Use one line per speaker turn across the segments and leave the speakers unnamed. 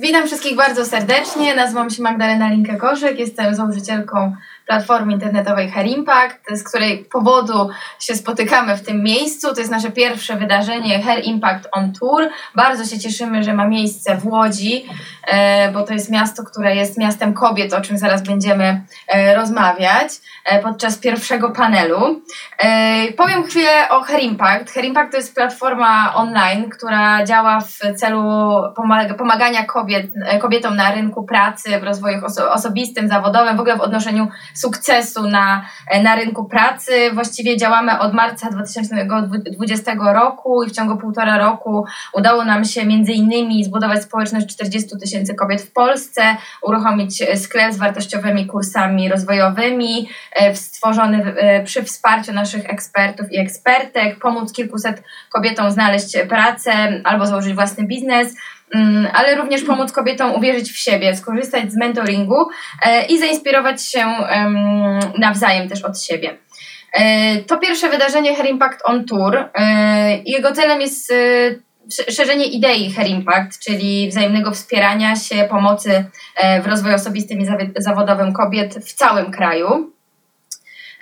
Witam wszystkich bardzo serdecznie. Nazywam się Magdalena Linkę-Korzyk. Jestem założycielką platformy internetowej Hair Impact, z której powodu się spotykamy w tym miejscu. To jest nasze pierwsze wydarzenie Hair Impact on Tour. Bardzo się cieszymy, że ma miejsce w Łodzi, e, bo to jest miasto, które jest miastem kobiet, o czym zaraz będziemy e, rozmawiać e, podczas pierwszego panelu. Powiem chwilę o Hair Impact. Hair Impact to jest platforma online, która działa w celu pomagania kobiet, kobietom na rynku pracy, w rozwoju oso osobistym, zawodowym, w ogóle w odnoszeniu sukcesu na, na rynku pracy. Właściwie działamy od marca 2020 roku i w ciągu półtora roku udało nam się między innymi zbudować społeczność 40 tysięcy kobiet w Polsce, uruchomić sklep z wartościowymi kursami rozwojowymi, e, stworzony e, przy wsparciu naszych ekspertów i ekspertek, pomóc kilkuset kobietom znaleźć pracę albo założyć własny biznes. Mm, ale również pomóc kobietom uwierzyć w siebie, skorzystać z mentoringu e, i zainspirować się nawzajem też od siebie. E, to pierwsze wydarzenie Hair Impact on Tour. E, jego celem jest szerzenie idei Hair Impact, czyli wzajemnego wspierania się, pomocy w rozwoju osobistym i zawodowym kobiet w całym kraju.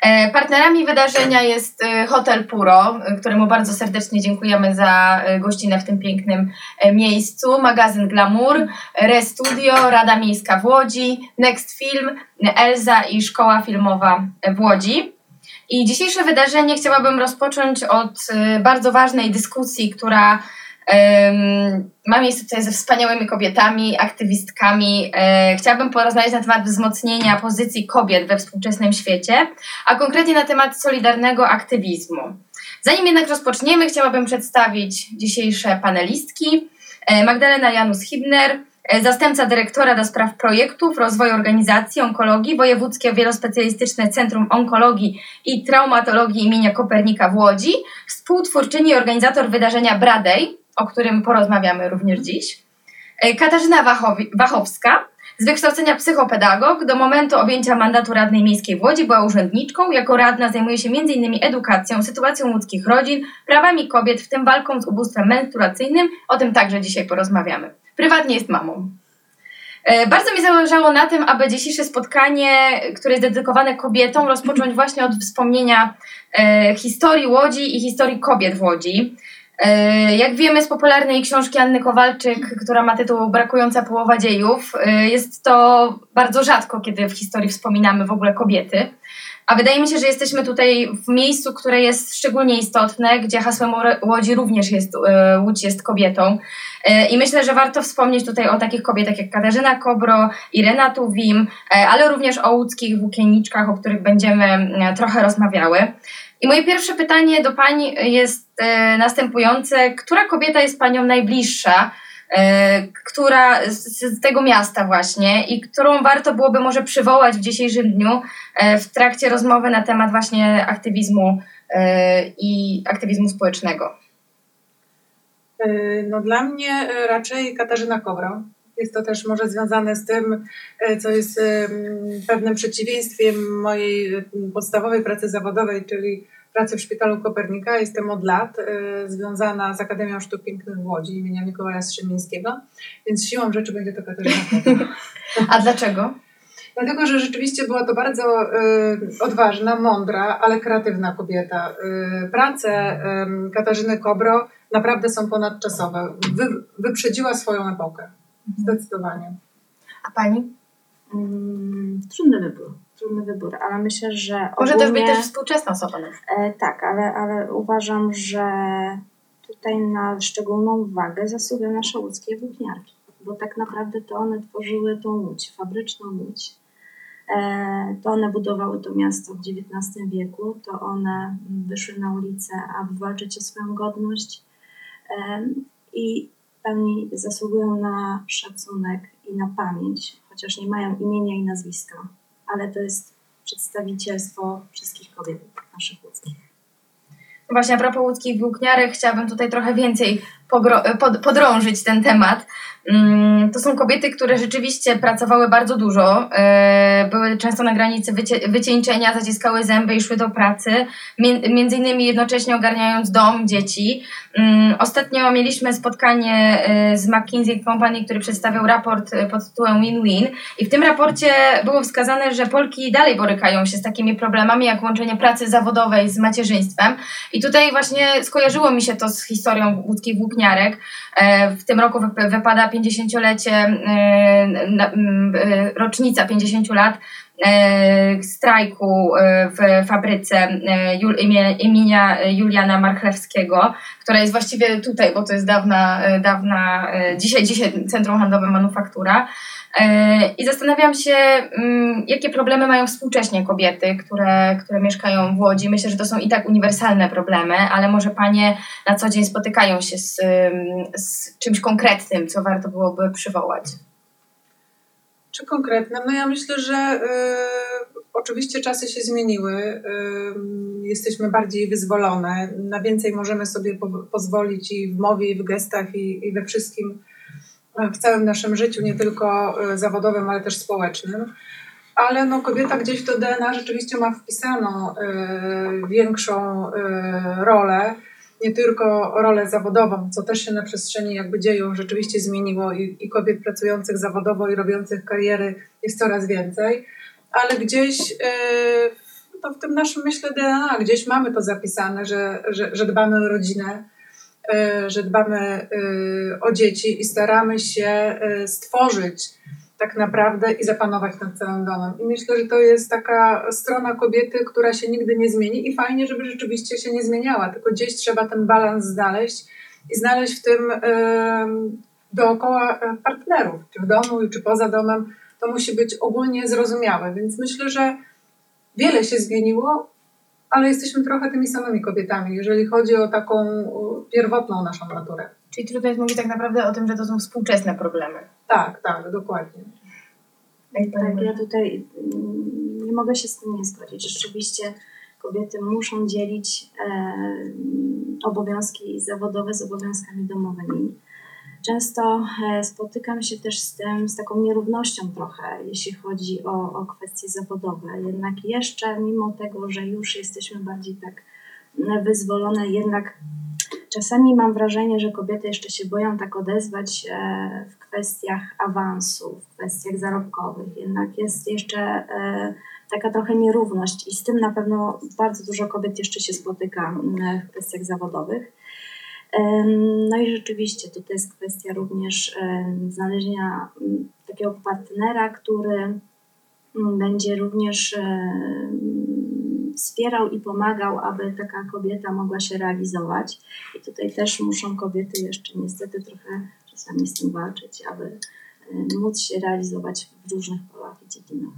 E, partnerami wydarzenia jest e, Hotel Puro, e, któremu bardzo serdecznie dziękujemy za gościnę w tym pięknym miejscu, magazyn Glamour, Restudio, Rada Miejska w Łodzi, Next Film, Elza i Szkoła Filmowa w Łodzi. I dzisiejsze wydarzenie chciałabym rozpocząć od bardzo ważnej dyskusji, która Mam miejsce tutaj ze wspaniałymi kobietami, aktywistkami. E, chciałabym porozmawiać na temat wzmocnienia pozycji kobiet we współczesnym świecie, a konkretnie na temat solidarnego aktywizmu. Zanim jednak rozpoczniemy, chciałabym przedstawić dzisiejsze panelistki. E, Magdalena Janus-Hibner, e, zastępca dyrektora do spraw projektów, rozwoju organizacji onkologii, Wojewódzkie Wielospecjalistyczne Centrum Onkologii i Traumatologii imienia Kopernika w Łodzi, współtwórczyni i organizator wydarzenia Bradej, o którym porozmawiamy również dziś. E, Katarzyna Wachowi, Wachowska, z wykształcenia psychopedagog, do momentu objęcia mandatu radnej miejskiej w Łodzi była urzędniczką. Jako radna zajmuje się m.in. edukacją, sytuacją łódzkich rodzin, prawami kobiet, w tym walką z ubóstwem menstruacyjnym. O tym także dzisiaj porozmawiamy. Prywatnie jest mamą. E, bardzo mi zależało na tym, aby dzisiejsze spotkanie, które jest dedykowane kobietom, rozpocząć właśnie od wspomnienia e, historii Łodzi i historii kobiet w Łodzi. E, jak wiemy z popularnej książki Anny Kowalczyk, która ma tytuł Brakująca połowa dziejów, e, jest to bardzo rzadko, kiedy w historii wspominamy w ogóle kobiety. A wydaje mi się, że jesteśmy tutaj w miejscu, które jest szczególnie istotne, gdzie hasłem Łodzi również jest e, Łódź jest kobietą. I myślę, że warto wspomnieć tutaj o takich kobietach jak Katarzyna Kobro, Irena Tuwim, ale również o łódzkich włókienniczkach, o których będziemy trochę rozmawiały. I moje pierwsze pytanie do Pani jest e, następujące. Która kobieta jest Panią najbliższa, e, która z, tego miasta właśnie i którą warto byłoby może przywołać w dzisiejszym dniu e, w trakcie rozmowy na temat właśnie aktywizmu i aktywizmu społecznego?
No dla mnie raczej Katarzyna Kobro. Jest to też może związane z tym, co jest pewnym przeciwieństwiem mojej podstawowej pracy zawodowej, czyli pracy w Szpitalu Kopernika. Jestem od lat związana z Akademią Sztuk Pięknych w Łodzi imienia Mikołaja Strzemińskiego, więc siłą rzeczy będzie to Katarzyna
A dlaczego?
Dlatego, że rzeczywiście była to bardzo y, odważna, mądra, ale kreatywna kobieta. Y, prace y, Katarzyny Kobro naprawdę są ponadczasowe. Wy, wyprzedziła swoją epokę. Zdecydowanie.
A pani?
Mm, trudny wybór trudny wybór, ale myślę, że.
Może ogólnie, też być też współczesna osoba.
E, tak, ale, ale uważam, że tutaj na szczególną uwagę zasługują nasze łódzkie włókniarki, bo tak naprawdę to one tworzyły tą łódź, fabryczną łódź. E, to one budowały to miasto w XIX wieku, to one wyszły na ulicę, aby walczyć o swoją godność e, i pełni zasługują na szacunek i na pamięć, chociaż nie mają imienia i nazwiska ale to jest przedstawicielstwo wszystkich kobiet naszych łódzkich.
Właśnie a propos łódzkich włókniarek, chciałabym tutaj trochę więcej pod, podrążyć ten temat. Mm, To są kobiety, które rzeczywiście pracowały bardzo dużo, e, były często na granicy wycie- wycieńczenia, zaciskały zęby i szły do pracy, między innymi jednocześnie ogarniając dom, dzieci. Mm, Ostatnio mieliśmy spotkanie e, z McKinsey Company, który przedstawiał raport e, pod tytułem Win-Win i w tym raporcie było wskazane, że Polki dalej borykają się z takimi problemami jak łączenie pracy zawodowej z macierzyństwem i tutaj właśnie skojarzyło mi się to z historią łódzkich włókniarek. E, W tym roku wyp- wypada 50-lecie, e, e, rocznica 50 lat strajku w fabryce imienia Juliana Marchlewskiego, która jest właściwie tutaj, bo to jest dawna, dawna dzisiaj, dzisiaj Centrum Handlowe Manufaktura. E, I zastanawiam się, mm, jakie problemy mają współcześnie kobiety, które, które mieszkają w Łodzi. Myślę, że to są i tak uniwersalne problemy, ale może panie na co dzień spotykają się z, ym, z czymś konkretnym, co warto byłoby przywołać.
Czy konkretne? No ja myślę, że y, oczywiście czasy się zmieniły. y, jesteśmy bardziej wyzwolone. Na więcej możemy sobie po, pozwolić i w mowie, i w gestach, i, i we wszystkim w całym naszym życiu, nie tylko y, zawodowym, ale też społecznym. Ale no, kobieta gdzieś w to DNA rzeczywiście ma wpisaną y, większą y, rolę. Nie tylko rolę zawodową, co też się na przestrzeni jakby dziejów rzeczywiście zmieniło i, i kobiet pracujących zawodowo i robiących kariery jest coraz więcej, ale gdzieś yy, to w tym naszym, myślę, DNA, gdzieś mamy to zapisane, że, że, że dbamy o rodzinę, że dbamy yy, o dzieci i staramy się yy, stworzyć tak naprawdę i zapanować nad całym domem. I myślę, że to jest taka strona kobiety, która się nigdy nie zmieni i fajnie, żeby rzeczywiście się nie zmieniała, tylko gdzieś trzeba ten balans znaleźć i znaleźć w tym dookoła e, partnerów, czy w domu, czy poza domem. To musi być ogólnie zrozumiałe, więc myślę, że wiele się zmieniło, ale jesteśmy trochę tymi samymi kobietami, jeżeli chodzi o taką o, pierwotną naszą naturę.
Czyli trudno jest mówić tak naprawdę o tym, że to są współczesne problemy.
Tak, tak, dokładnie.
Pani
Tak, ja tutaj mm, nie mogę się z tym nie zgodzić. Rzeczywiście kobiety muszą dzielić e, obowiązki zawodowe z obowiązkami domowymi. Często e, spotykam się też z tym, z taką nierównością trochę, jeśli chodzi o, o kwestie zawodowe. Jednak jeszcze, mimo tego, że już jesteśmy bardziej tak e, wyzwolone, jednak czasami mam wrażenie, że kobiety jeszcze się boją tak odezwać e, w kwestiach awansu, w kwestiach zarobkowych. Jednak jest jeszcze e, taka trochę nierówność i z tym na pewno bardzo dużo kobiet jeszcze się spotyka m, w kwestiach zawodowych. No i rzeczywiście tutaj jest kwestia również znalezienia takiego partnera, który będzie również wspierał i pomagał, aby taka kobieta mogła się realizować. I tutaj też muszą kobiety jeszcze niestety trochę czasami z tym walczyć, aby móc się realizować w różnych polach i dziedzinach.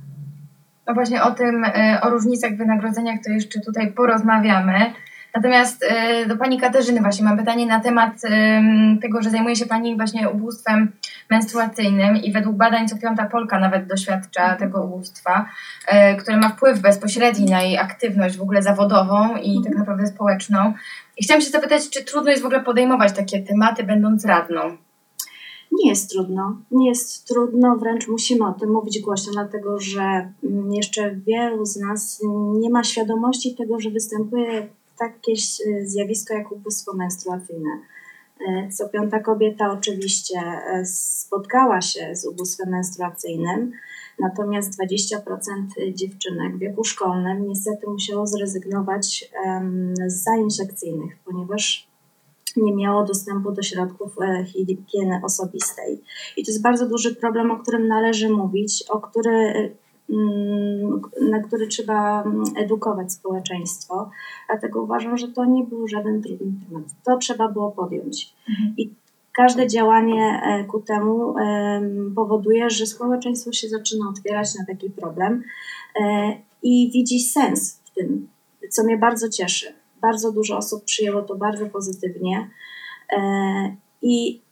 No właśnie o tym, e, o różnicach w wynagrodzeniach to jeszcze tutaj porozmawiamy. Natomiast e, do Pani Katarzyny właśnie mam pytanie na temat em, tego, że zajmuje się Pani właśnie ubóstwem menstruacyjnym i według badań co piąta Polka nawet doświadcza tego ubóstwa, e, które ma wpływ bezpośredni na jej aktywność w ogóle zawodową i tak naprawdę społeczną. I chciałam się zapytać, czy trudno jest w ogóle podejmować takie tematy, będąc radną?
Nie jest trudno. Nie jest trudno, wręcz musimy o tym mówić głośno, dlatego że mm, jeszcze wielu z nas nie ma świadomości tego, że występuje takie y, zjawisko jak ubóstwo menstruacyjne. Y, Co piąta kobieta oczywiście y, spotkała się z ubóstwem menstruacyjnym, natomiast 20% dziewczynek w wieku szkolnym niestety musiało zrezygnować z zajęć lekcyjnych, ponieważ nie miało dostępu do środków e, higieny osobistej. I to jest bardzo duży problem, o którym należy mówić, o który, na który trzeba mm, edukować społeczeństwo. Dlatego uważam, że to nie był żaden trudny temat. To trzeba było podjąć.
Mhm.
I każde działanie e, ku temu em, powoduje, że społeczeństwo się zaczyna otwierać na taki problem e, i widzi sens w tym, co mnie bardzo cieszy. Bardzo dużo osób przyjęło to bardzo pozytywnie e, i mm,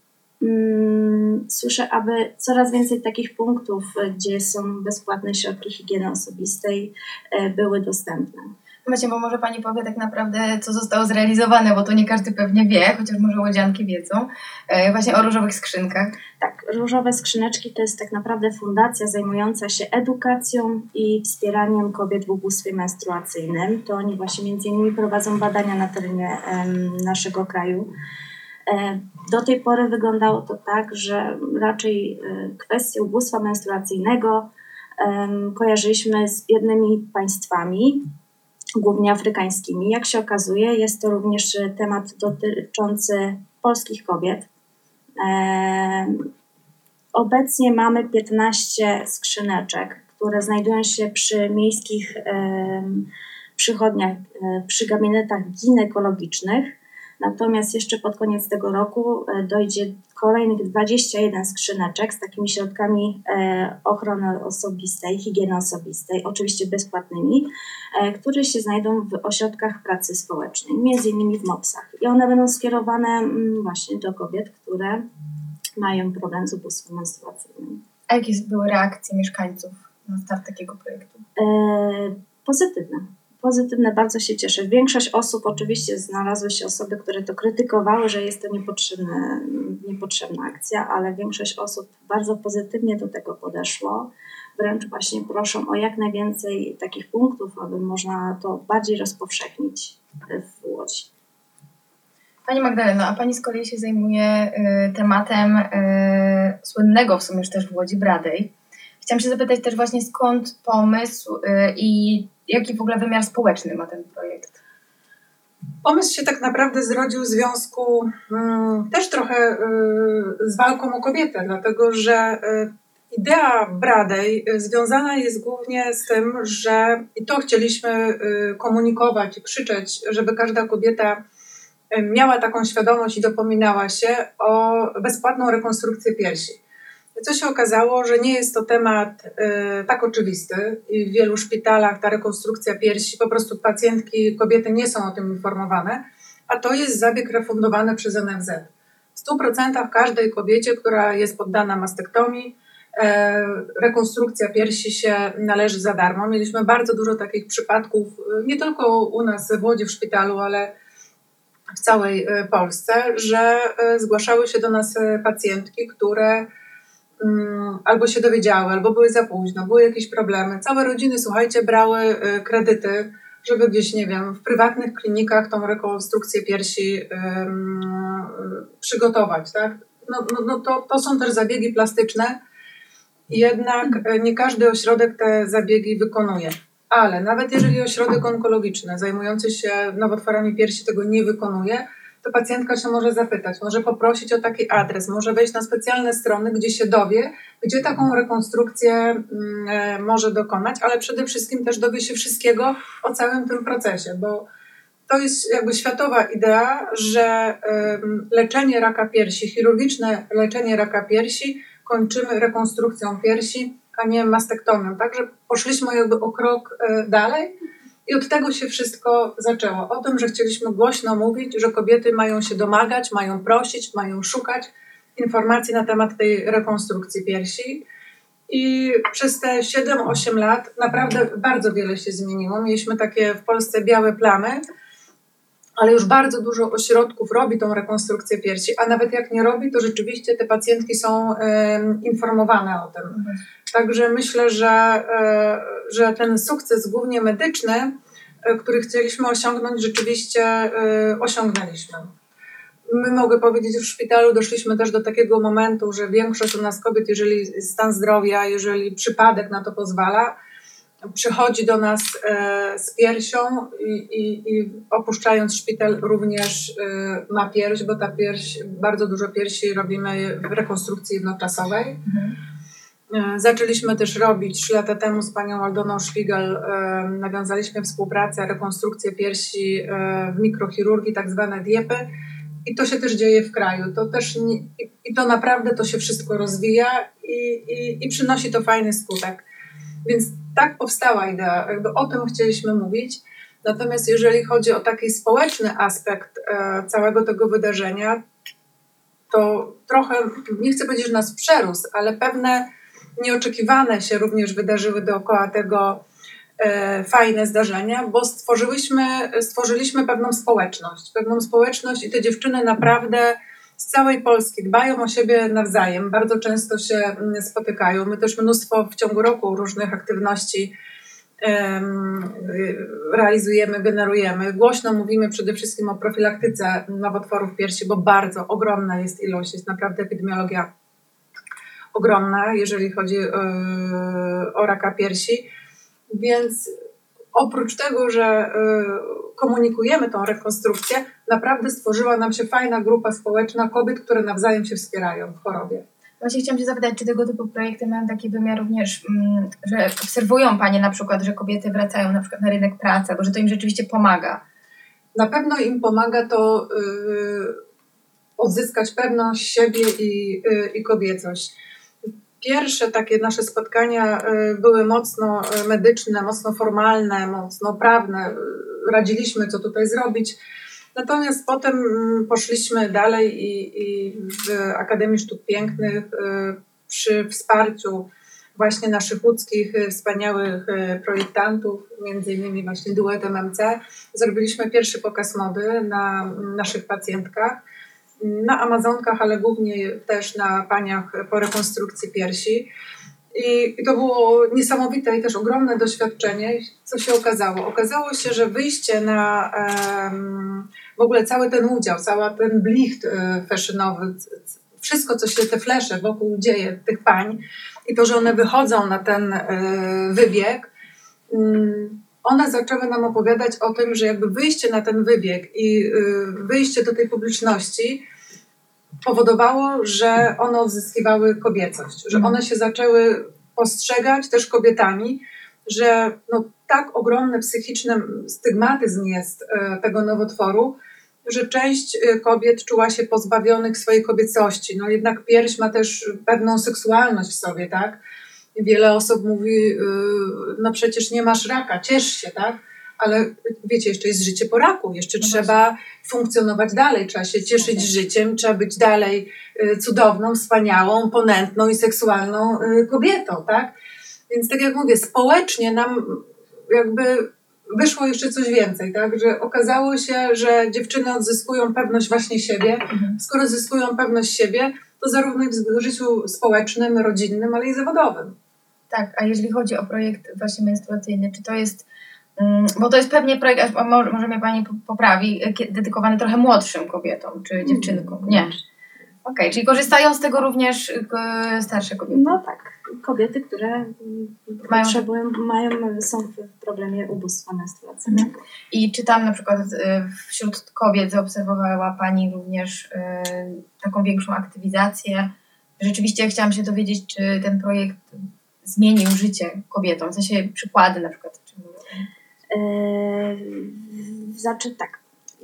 słyszę, aby coraz więcej takich punktów, e, gdzie są bezpłatne środki higieny osobistej, e, były dostępne.
Właśnie, bo może Pani powie tak naprawdę, co zostało zrealizowane, bo to nie każdy pewnie wie, chociaż może łodzianki wiedzą, e, właśnie o różowych skrzynkach.
Tak, Różowe Skrzyneczki to jest tak naprawdę fundacja zajmująca się edukacją i wspieraniem kobiet w ubóstwie menstruacyjnym. To oni właśnie między innymi prowadzą badania na terenie naszego kraju. E, Do tej pory wyglądało to tak, że raczej e, kwestię ubóstwa menstruacyjnego kojarzyliśmy z biednymi państwami, głównie afrykańskimi. Jak się okazuje, jest to również e, temat dotyczący polskich kobiet. Em, Obecnie mamy 15 skrzyneczek, które znajdują się przy miejskich przychodniach, e, przy gabinetach ginekologicznych. Natomiast jeszcze pod koniec tego roku e, dojdzie kolejnych 21 skrzyneczek z takimi środkami e, ochrony osobistej, higieny osobistej, oczywiście bezpłatnymi, e, które się znajdą w ośrodkach pracy społecznej, między innymi w MOPS-ach. I one będą skierowane mm, właśnie do kobiet, które mają problem z ubóstwem menstruacyjnym.
A jakie były reakcje mieszkańców na start takiego projektu?
Pozytywne. Pozytywne, bardzo się cieszę. Większość osób, oczywiście znalazły się osoby, które to krytykowały, że jest to niepotrzebne, niepotrzebna akcja, ale większość osób bardzo pozytywnie do tego podeszło. Wręcz właśnie proszą o jak najwięcej takich punktów, aby można to bardziej rozpowszechnić w Łodzi.
Pani Magdaleno, a Pani z kolei się zajmuje y, tematem y, słynnego w sumie już też w Łodzi Bradej. Chciałam się zapytać też właśnie skąd pomysł y, i jaki w ogóle wymiar społeczny ma ten projekt?
Pomysł się tak naprawdę zrodził w związku mm, też trochę y, z walką o kobietę, dlatego że y, idea Bradej y, związana jest głównie z tym, że i to chcieliśmy komunikować i krzyczeć, żeby każda kobieta miała taką świadomość i dopominała się o bezpłatną rekonstrukcję piersi. Co się okazało, że nie jest to temat y, tak oczywisty i w wielu szpitalach ta rekonstrukcja piersi, po prostu pacjentki, kobiety nie są o tym informowane, a to jest zabieg refundowany przez NFZ. W 100% każdej kobiecie, która jest poddana mastektomii, e, rekonstrukcja piersi się należy za darmo. Mieliśmy bardzo dużo takich przypadków, y, nie tylko u nas w Łodzi w szpitalu, ale w całej Polsce, że zgłaszały się do nas pacjentki, które albo się dowiedziały, albo były za późno, były jakieś problemy. Całe rodziny, słuchajcie, brały y, kredyty, żeby gdzieś, nie wiem, w prywatnych klinikach tą rekonstrukcję piersi przygotować, tak? No, no, no to, to są też zabiegi plastyczne, jednak y, nie każdy ośrodek te zabiegi wykonuje. Ale nawet jeżeli ośrodek onkologiczny zajmujący się nowotworami piersi tego nie wykonuje, to pacjentka się może zapytać, może poprosić o taki adres, może wejść na specjalne strony, gdzie się dowie, gdzie taką rekonstrukcję mm, e, może dokonać, ale przede wszystkim też dowie się wszystkiego o całym tym procesie, bo to jest jakby światowa idea, że leczenie raka piersi, chirurgiczne leczenie raka piersi kończymy rekonstrukcją piersi, a nie mastektomią. Także poszliśmy jakby o krok e, dalej i od tego się wszystko zaczęło. O tym, że chcieliśmy głośno mówić, że kobiety mają się domagać, mają prosić, mają szukać informacji na temat tej rekonstrukcji piersi. I przez te 7-8 lat naprawdę bardzo wiele się zmieniło. Mieliśmy takie w Polsce białe plamy, ale już bardzo dużo ośrodków robi tą rekonstrukcję piersi, a nawet jak nie robi, to rzeczywiście te pacjentki są informowane o tym. Także myślę, że, e, że ten sukces głównie medyczny, e, który chcieliśmy osiągnąć, rzeczywiście e, osiągnęliśmy. My mogę powiedzieć, w szpitalu doszliśmy też do takiego momentu, że większość u nas kobiet, jeżeli stan zdrowia, jeżeli przypadek na to pozwala, przychodzi do nas e, z piersią i, i, i opuszczając szpital również e, ma pierś, bo ta pierś, bardzo dużo piersi robimy w rekonstrukcji jednoczasowej. E, Zaczęliśmy też robić trzy lata temu z panią Aldoną Szwigal, e, nawiązaliśmy współpracę, rekonstrukcję piersi w mikrochirurgii, tak zwane diepy. I to się też dzieje w kraju. To też nie, i- I to naprawdę to się wszystko rozwija i, i, i przynosi to fajny skutek. Więc tak powstała idea, jakby o tym chcieliśmy mówić. Natomiast jeżeli chodzi o taki społeczny aspekt e, całego tego wydarzenia, to trochę, nie chcę powiedzieć, że nas przerósł, ale pewne nieoczekiwane się również wydarzyły dookoła tego e, fajne zdarzenia, bo stworzyliśmy, stworzyliśmy pewną społeczność. Pewną społeczność i te dziewczyny naprawdę z całej Polski dbają o siebie nawzajem, bardzo często się mm, spotykają. My też mnóstwo w ciągu roku różnych aktywności y, realizujemy, generujemy. Głośno mówimy przede wszystkim o profilaktyce nowotworów piersi, bo bardzo ogromna jest ilość, jest naprawdę epidemiologia ogromna, jeżeli chodzi e, o raka piersi. Więc oprócz tego, że e, komunikujemy tą rekonstrukcję, naprawdę stworzyła nam się fajna grupa społeczna kobiet, które nawzajem się wspierają w chorobie.
Właśnie chciałam się zapytać, czy tego typu projekty mają taki wymiar również, mm, że obserwują Panie na przykład, że kobiety wracają na przykład na rynek pracy, bo że to im rzeczywiście pomaga.
Na pewno im pomaga to yy, odzyskać pewność siebie i, yy, i kobiecość. Pierwsze takie nasze spotkania yy, były mocno y, medyczne, mocno formalne, mocno prawne. Radziliśmy, co tutaj zrobić. Natomiast potem mm, poszliśmy dalej i, i w Akademii Sztuk Pięknych y, przy wsparciu właśnie naszych łódzkich y, wspaniałych y, projektantów, między innymi właśnie duetem MC, zrobiliśmy pierwszy pokaz mody na naszych pacjentkach, na Amazonkach, ale głównie też na paniach po rekonstrukcji piersi. I, to było niesamowite i też ogromne doświadczenie. Co się okazało? Okazało się, że wyjście na em, w ogóle cały ten udział, cały ten blicht e, fashionowy, wszystko, co się te flesze wokół dzieje, tych pań i to, że one wychodzą na ten e, wybieg, mm, one zaczęły nam opowiadać o tym, że jakby wyjście na ten wybieg i e, wyjście do tej publiczności powodowało, że one odzyskiwały kobiecość, że one się zaczęły postrzegać też kobietami, że no, tak ogromny psychiczny stygmatyzm jest e, tego nowotworu, że część e, kobiet czuła się pozbawionych swojej kobiecości. No jednak pierś ma też pewną seksualność w sobie, tak? Wiele osób mówi, y, no przecież nie masz raka, ciesz się, tak? Ale wiecie, jeszcze jest życie po raku, jeszcze
No
trzeba funkcjonować dalej, trzeba się cieszyć życiem, trzeba być dalej y, cudowną, wspaniałą, ponętną i seksualną y, kobietą, tak? Więc tak jak mówię, społecznie nam jakby wyszło jeszcze coś więcej, tak? Że okazało się, że dziewczyny odzyskują pewność właśnie siebie.
Mhm.
Skoro zyskują pewność siebie, to zarówno w życiu społecznym, rodzinnym, ale i zawodowym.
Tak, a jeżeli chodzi o projekt właśnie menstruacyjny, czy to jest, bo to jest pewnie projekt, może, może mnie Pani po- poprawi, e, dedykowany trochę młodszym kobietom, czy dziewczynkom, nie? Okej, czyli korzystają z tego również e, starsze kobiety.
No tak, kobiety, które mm,
Mają-
potrzebują, mają, są w problemie ubóstwa menstruacyjnego.
I czy tam na przykład e, wśród kobiet zaobserwowała Pani również taką większą aktywizację? Rzeczywiście chciałam się dowiedzieć, czy ten projekt zmienił życie kobietom, w sensie przykłady na przykład. Czy...
Yy, Znaczy tak,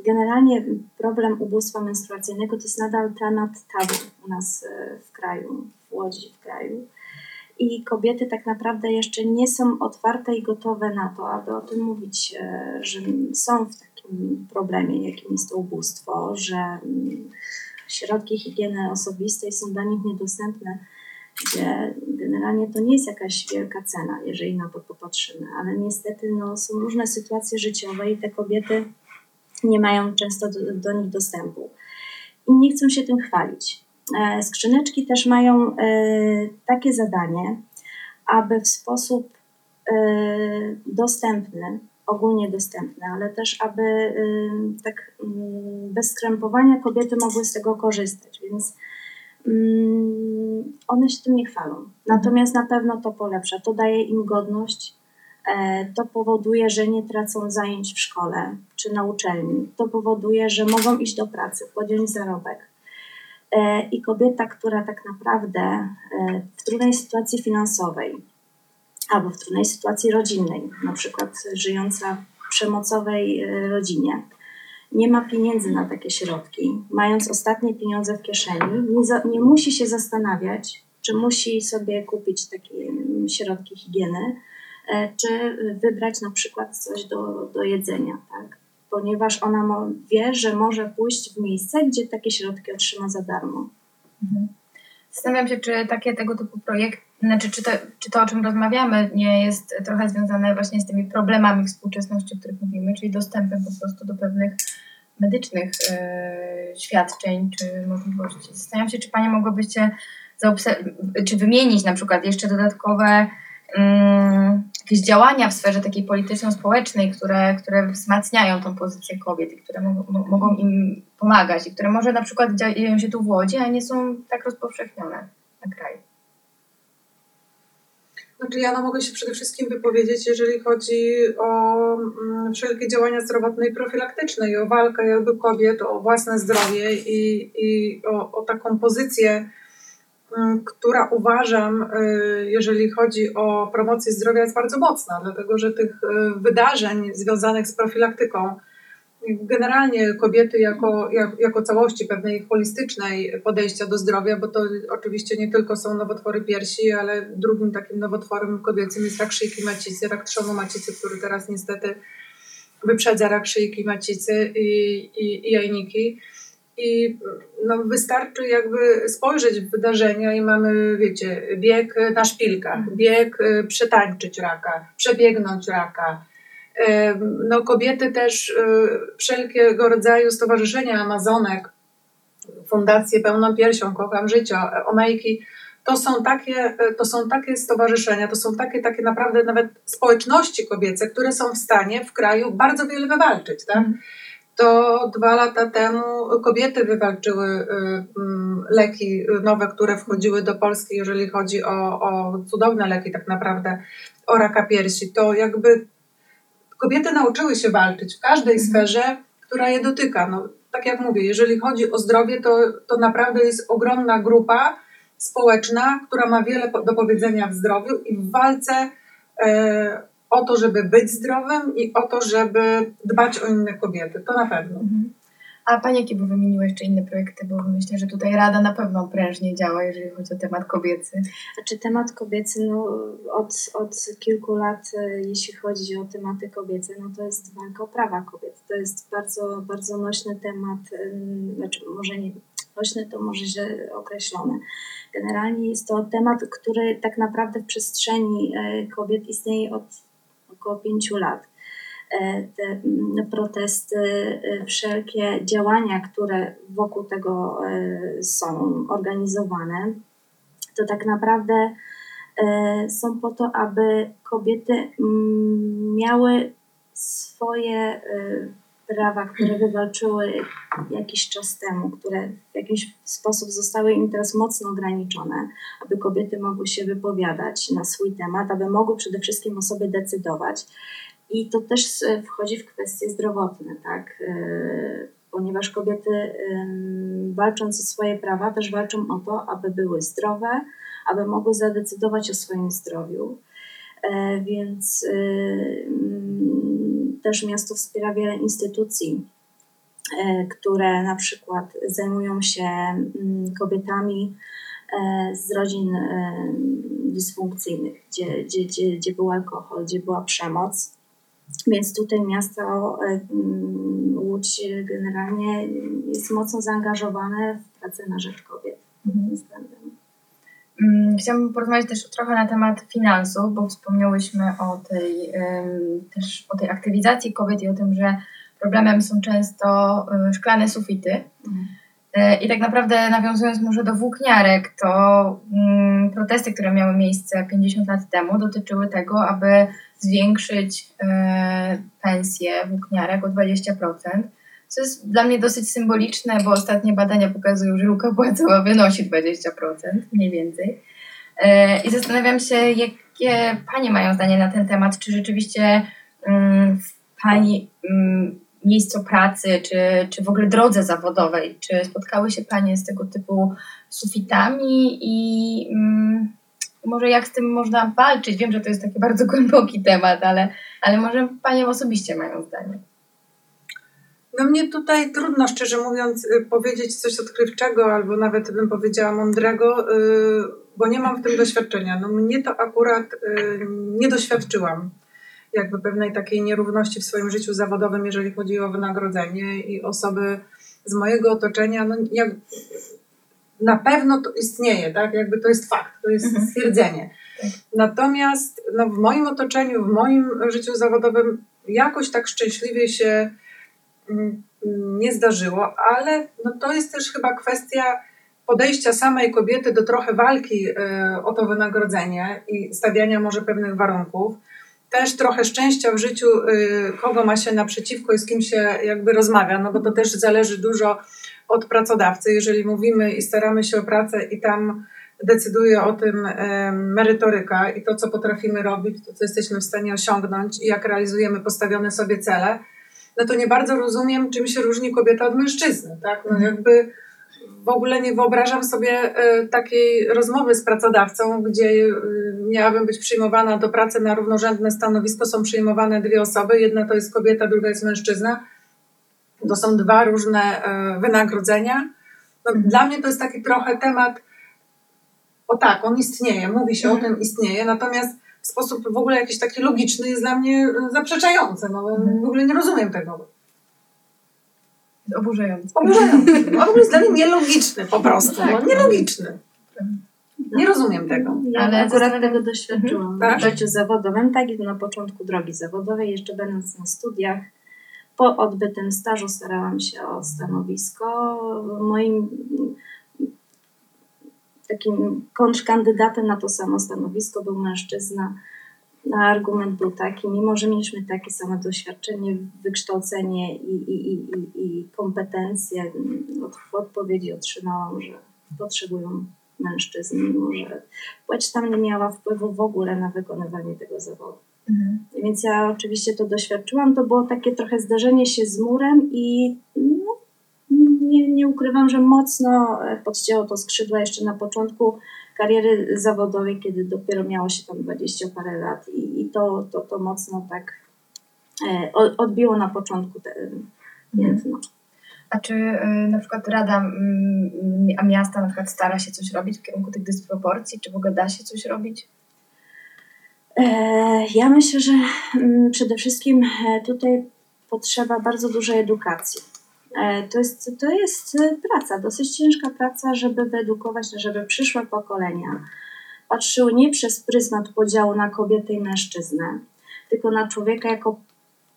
generalnie problem ubóstwa menstruacyjnego to jest nadal temat tabu u nas e, w kraju, w Łodzi w kraju. I kobiety tak naprawdę jeszcze nie są otwarte i gotowe na to, aby o tym mówić, e, że są w takim problemie, jakim jest to ubóstwo, że mm, środki higieny osobistej są dla nich niedostępne, gdzie generalnie to nie jest jakaś wielka cena, jeżeli na to popatrzymy, ale niestety no, są różne sytuacje życiowe i te kobiety nie mają często do, do nich dostępu i nie chcą się tym chwalić. E, Skrzyneczki też mają e, takie zadanie, aby w sposób e, dostępny, ogólnie dostępny, ale też aby tak mm, bez skrępowania kobiety mogły z tego korzystać, więc one się tym nie chwalą. Natomiast na pewno to polepsza, to daje im godność, e, to powoduje, że nie tracą zajęć w szkole czy na uczelni, to powoduje, że mogą iść do pracy, podjąć zarobek. E, I kobieta, która tak naprawdę e, w trudnej sytuacji finansowej albo w trudnej sytuacji rodzinnej, na przykład żyjąca w przemocowej rodzinie, nie ma pieniędzy na takie środki, mając ostatnie pieniądze w kieszeni, nie, za, nie musi się zastanawiać, czy musi sobie kupić takie mm, środki higieny, e, czy wybrać na przykład coś do, do jedzenia, tak? Ponieważ ona mo- wie, że może pójść w miejsce, gdzie takie środki otrzyma za darmo.
Mhm. Zastanawiam się, czy takie tego typu projekt, znaczy czy to, czy to, o czym rozmawiamy, nie jest trochę związane właśnie z tymi problemami współczesności, o których mówimy, czyli dostępem po prostu do pewnych medycznych e, świadczeń czy możliwości. Zastanawiam się, czy Panie mogłybyście zaobser- czy wymienić na przykład jeszcze dodatkowe mm, jakieś działania w sferze takiej polityczno-społecznej, które, które wzmacniają tą pozycję kobiet i które mo- mo- mogą im pomagać i które może na przykład dzieją się tu w Łodzi, a nie są tak rozpowszechnione na kraju.
Znaczy ja no mogę się przede wszystkim wypowiedzieć, jeżeli chodzi o mm, wszelkie działania zdrowotne i profilaktyczne i o walkę jakby kobiet o własne zdrowie i, i o, o taką pozycję, mm, która uważam, y, jeżeli chodzi o promocję zdrowia, jest bardzo mocna, dlatego że tych y, wydarzeń związanych z profilaktyką, generalnie kobiety jako, jak, jako całości pewnej holistycznej podejścia do zdrowia, bo to oczywiście nie tylko są nowotwory piersi, ale drugim takim nowotworem kobiecym jest rak szyjki macicy, rak trzonu macicy, który teraz niestety wyprzedza rak szyjki macicy i, i, i jajniki. I no, wystarczy jakby spojrzeć w wydarzenia i mamy, wiecie, bieg na szpilkach, bieg y, przetańczyć raka, przebiegnąć raka, no, kobiety też y, wszelkiego rodzaju stowarzyszenia Amazonek, Fundacje Pełną Piersią, Kocham Życia, Omejki, to są takie, to są takie stowarzyszenia, to są takie, takie naprawdę nawet społeczności kobiece, które są w stanie w kraju bardzo wiele wywalczyć. Tak?
Mhm.
To dwa lata temu kobiety wywalczyły y, mm, leki nowe, które wchodziły do Polski, jeżeli chodzi o, o cudowne leki tak naprawdę, o raka piersi. To jakby kobiety nauczyły się walczyć w każdej
Mhm.
sferze, która je dotyka. No, tak jak mówię, jeżeli chodzi o zdrowie, to, to naprawdę jest ogromna grupa społeczna, która ma wiele do powiedzenia w zdrowiu i w walce e, o to, żeby być zdrowym i o to, żeby dbać o inne kobiety. To na pewno.
Mhm. A Panie jakie by wymieniły jeszcze inne projekty, bo myślę, że tutaj Rada na pewno prężnie działa, jeżeli chodzi o temat kobiecy.
Znaczy temat kobiecy, no od, od kilku lat, e, jeśli chodzi o tematy kobiece, no to jest walka o prawa kobiet. To jest bardzo, bardzo nośny temat, em, znaczy może nie, nośny to może źle określone. Generalnie jest to temat, który tak naprawdę w przestrzeni e, kobiet istnieje od około pięciu lat. E, Te mm, protesty, e, wszelkie działania, które wokół tego e, są organizowane, to tak naprawdę są po to, aby kobiety mm, miały swoje prawa, które wywalczyły jakiś czas temu, które w jakiś sposób zostały im teraz mocno ograniczone, aby kobiety mogły się wypowiadać na swój temat, aby mogły przede wszystkim o sobie decydować. I to też wchodzi w kwestie zdrowotne, tak? E, Ponieważ kobiety walcząc o swoje prawa też walczą o to, aby były zdrowe, aby mogły zadecydować o swoim zdrowiu. E, Więc e, też miasto wspiera wiele instytucji, które na przykład zajmują się kobietami z rodzin dysfunkcyjnych, gdzie, gdzie, gdzie, gdzie był alkohol, gdzie była przemoc. Więc tutaj miasto e, mm, Łódź generalnie jest mocno zaangażowane w pracę na rzecz kobiet. względem.
Mm, Chciałabym porozmawiać też trochę na temat finansów, bo wspomniałyśmy o tej, też o tej aktywizacji kobiet i o tym, że problemem są często e, szklane sufity. E, I tak naprawdę nawiązując może do włókniarek, to mm, protesty, które miały miejsce 50 lat temu, dotyczyły tego, aby zwiększyć e, pensje włókniarek o 20%. Co jest dla mnie dosyć symboliczne, bo ostatnie badania pokazują, że luka płacowa wynosi 20%, mniej więcej. E, I zastanawiam się, jakie Panie mają zdanie na ten temat. Czy rzeczywiście mm, Pani mm, miejscu pracy, czy, czy w ogóle drodze zawodowej, czy spotkały się Panie z tego typu sufitami i mm, może jak z tym można walczyć? Wiem, że to jest taki bardzo głęboki temat, ale, ale może Panie osobiście mają zdanie.
No mnie tutaj trudno, szczerze mówiąc, y, powiedzieć coś odkrywczego albo nawet bym powiedziała mądrego, y, bo nie mam w tym doświadczenia. No mnie to akurat y, nie doświadczyłam jakby pewnej takiej nierówności w swoim życiu zawodowym, jeżeli chodzi o wynagrodzenie i osoby z mojego otoczenia, no jak na pewno to istnieje, tak? Jakby to jest fakt, to jest
Mhm.
stwierdzenie.
Tak.
Natomiast no, w moim otoczeniu, w moim życiu zawodowym jakoś tak szczęśliwie się mm, nie zdarzyło, ale no, to jest też chyba kwestia podejścia samej kobiety do trochę walki y, o to wynagrodzenie i stawiania może pewnych warunków. Też trochę szczęścia w życiu, y, kogo ma się naprzeciwko i z kim się jakby rozmawia, no bo to też zależy dużo od pracodawcy. Jeżeli mówimy i staramy się o pracę i tam decyduje o tym e, merytoryka i to, co potrafimy robić, to, co jesteśmy w stanie osiągnąć i jak realizujemy postawione sobie cele, no to nie bardzo rozumiem, czym się różni kobieta od mężczyzny, tak? No jakby w ogóle nie wyobrażam sobie e, takiej rozmowy z pracodawcą, gdzie e, miałabym być przyjmowana do pracy na równorzędne stanowisko, są przyjmowane dwie osoby, jedna to jest kobieta, druga jest mężczyzna. To są dwa różne e, wynagrodzenia. No,
Mhm.
Dla mnie to jest taki trochę temat, o tak, on istnieje, mówi się
Mhm.
o tym, istnieje, natomiast w sposób w ogóle jakiś taki logiczny jest dla mnie zaprzeczający. No,
Mhm.
W ogóle nie rozumiem tego.
Oburzające.
Oburzający. No, w ogóle jest dla mnie nielogiczny po prostu.
Tak.
No, nielogiczny. Nie rozumiem tego.
Ja
Ale
akurat tego doświadczyłam
Tak?
w życiu zawodowym, tak i na początku drogi zawodowej, jeszcze będąc na studiach. Po odbytym stażu starałam się o stanowisko. Moim takim kontrkandydatem na to samo stanowisko był mężczyzna. A argument był taki, mimo że mieliśmy takie same doświadczenie, wykształcenie i, i, i, i, kompetencje, od, odpowiedzi otrzymałam, że potrzebują mężczyzn, mimo że płeć tam nie miała wpływu w ogóle na wykonywanie tego zawodu.
Mhm.
Więc ja oczywiście to doświadczyłam. To było takie trochę zderzenie się z murem i no, nie, nie ukrywam, że mocno e, podcięło to skrzydła jeszcze na początku kariery zawodowej, kiedy dopiero miało się tam 20 parę lat i, i to, to, to mocno tak e, odbiło na początku te piętno.
A czy y, na przykład Rada mm, a miasta na przykład stara się coś robić w kierunku tych dysproporcji? Czy w ogóle da się coś robić?
E, Ja myślę, że mm, przede wszystkim e, tutaj potrzeba bardzo dużej edukacji. E, To jest, to jest e, praca, dosyć ciężka praca, żeby wyedukować, żeby przyszłe pokolenia patrzyły nie przez pryzmat podziału na kobietę i mężczyznę, tylko na człowieka jako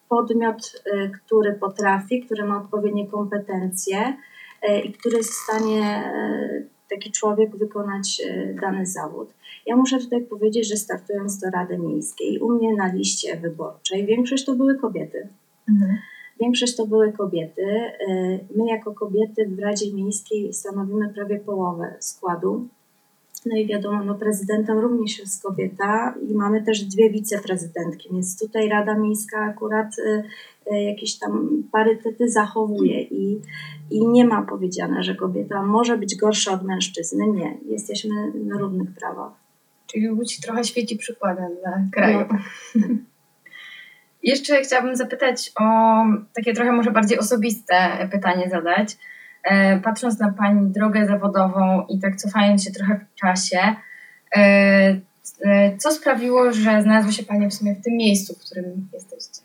podmiot, e, który potrafi, który ma odpowiednie kompetencje i który jest w stanie taki człowiek wykonać dany zawód. Ja muszę tutaj powiedzieć, że startując do Rady Miejskiej, u mnie na liście wyborczej większość to były kobiety.
Mhm.
Większość to były kobiety. Y, My jako kobiety w Radzie Miejskiej stanowimy prawie połowę składu. No i wiadomo, no prezydentem również jest kobieta i mamy też dwie wiceprezydentki, więc tutaj Rada Miejska akurat y, y, jakieś tam parytety zachowuje i, i nie ma powiedziane, że kobieta może być gorsza od mężczyzny. Nie, jesteśmy na równych prawach.
Czyli Łódź trochę świeci przykładem dla kraju.
No.
Jeszcze chciałabym zapytać o takie trochę może bardziej osobiste pytanie zadać. E, Patrząc na Pani drogę zawodową i tak cofając się trochę w czasie, e, e, co sprawiło, że znalazły się Panie w sumie w tym miejscu, w którym jesteście?